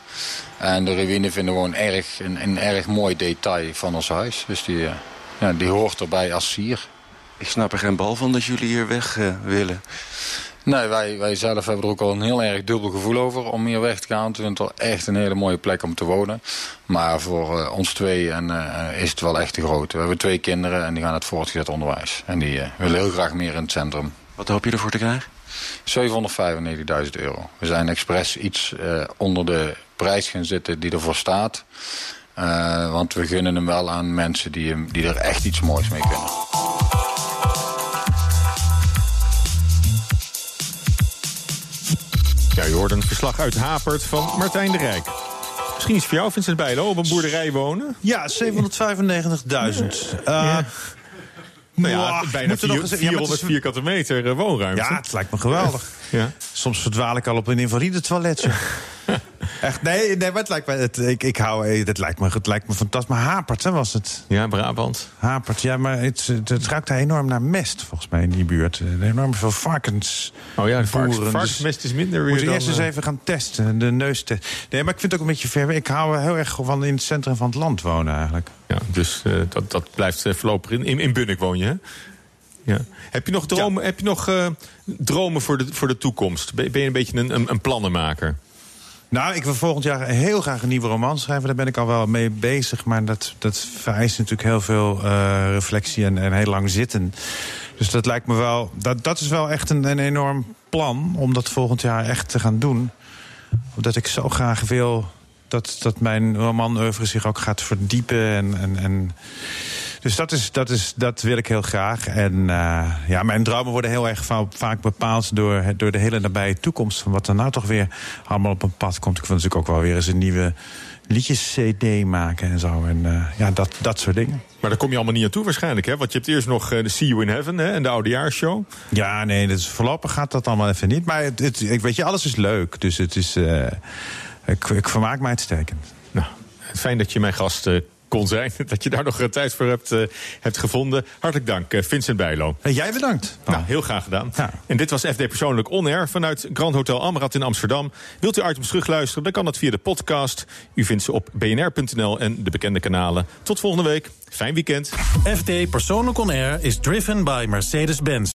En de ruïne vinden we gewoon erg, een, een erg mooi detail van ons huis. Dus die, eh, ja, die hoort erbij als sier. Ik snap er geen bal van dat jullie hier weg eh, willen. Nee, wij, wij zelf hebben er ook al een heel erg dubbel gevoel over om hier weg te gaan. Het wel echt een hele mooie plek om te wonen. Maar voor ons twee en, is het wel echt te groot. We hebben twee kinderen en die gaan het voortgezet onderwijs. En die willen heel graag meer in het centrum. Wat hoop je ervoor te krijgen? 795.000 euro. We zijn expres iets eh, onder de prijs gaan zitten die ervoor staat. Eh, want we gunnen hem wel aan mensen die, hem- die er echt iets moois mee kunnen. Ja, je hoort een verslag uit Hapert van Martijn de Rijk. Misschien iets voor jou, Vincent Bijlo, op een boerderij wonen? Ja, 795.000. Eh, Nou ja, bijna er vier- eens- ja, maar 400 het is- vierkante meter eh, woonruimte. Ja, het lijkt me geweldig. Ja. Soms verdwaal ik al op een invalide toiletje. <laughs> Echt, nee, nee, maar het lijkt me, het, ik, ik hou, eh, het lijkt me, het lijkt me fantastisch. Maar Hapert, hè, was het? Ja, Brabant. Hapert, ja, maar het, het, het ruikt daar enorm naar mest, volgens mij, in die buurt. Enorm veel varkens. Oh ja, de varkens- varkensmest is minder We weer dan, eerst eens eh, even gaan testen, de neustest. Nee, maar ik vind het ook een beetje ver. Ik hou heel erg van in het centrum van het land wonen, eigenlijk. Ja, dus eh, dat, dat blijft voorlopig in. In, in Bunnik woon je, hè? Ja. Heb je nog dromen, heb je nog, dromen voor, de, voor de toekomst? Ben, ben je een beetje een, een, een plannenmaker? Nou, ik wil volgend jaar heel graag een nieuwe roman schrijven. Daar ben ik al wel mee bezig. Maar dat, dat vereist natuurlijk heel veel eh, reflectie en, en heel lang zitten. Dus dat lijkt me wel. Dat, dat is wel echt een, een enorm plan om dat volgend jaar echt te gaan doen. Omdat ik zo graag wil dat, dat mijn roman zich ook gaat verdiepen. En, en, en dus dat, is, dat, is, dat wil ik heel graag. En eh, ja, mijn dromen worden heel erg va- vaak bepaald door, door de hele nabije toekomst. Van wat er nou toch weer allemaal op een pad komt. Ik wil natuurlijk ook wel weer eens een nieuwe liedjes-CD maken en zo. En eh, ja, dat, dat soort dingen. Maar daar kom je allemaal niet aan toe waarschijnlijk, hè? Want je hebt eerst nog eh, de See You in Heaven hè, en de Oudejaarsshow. Ja, nee, dus voorlopig gaat dat allemaal even niet. Maar het, het, ik weet je, alles is leuk. Dus het is. ik, ik vermaak mij uitstekend. Nou, fijn dat je mijn gast kon zijn. <laughs> Dat je daar nog tijd voor hebt, eh, hebt gevonden. Hartelijk dank, eh, Vincent Bijlo. En jij bedankt. Nou, heel graag gedaan. En dit was FD Persoonlijk On Air vanuit Grand Hotel Amrad in Amsterdam. Wilt u items terugluisteren, dan kan dat via de podcast. U vindt ze op bnr.nl en de bekende kanalen. Tot volgende week. Fijn weekend. FD Persoonlijk On Air is driven by Mercedes-Benz.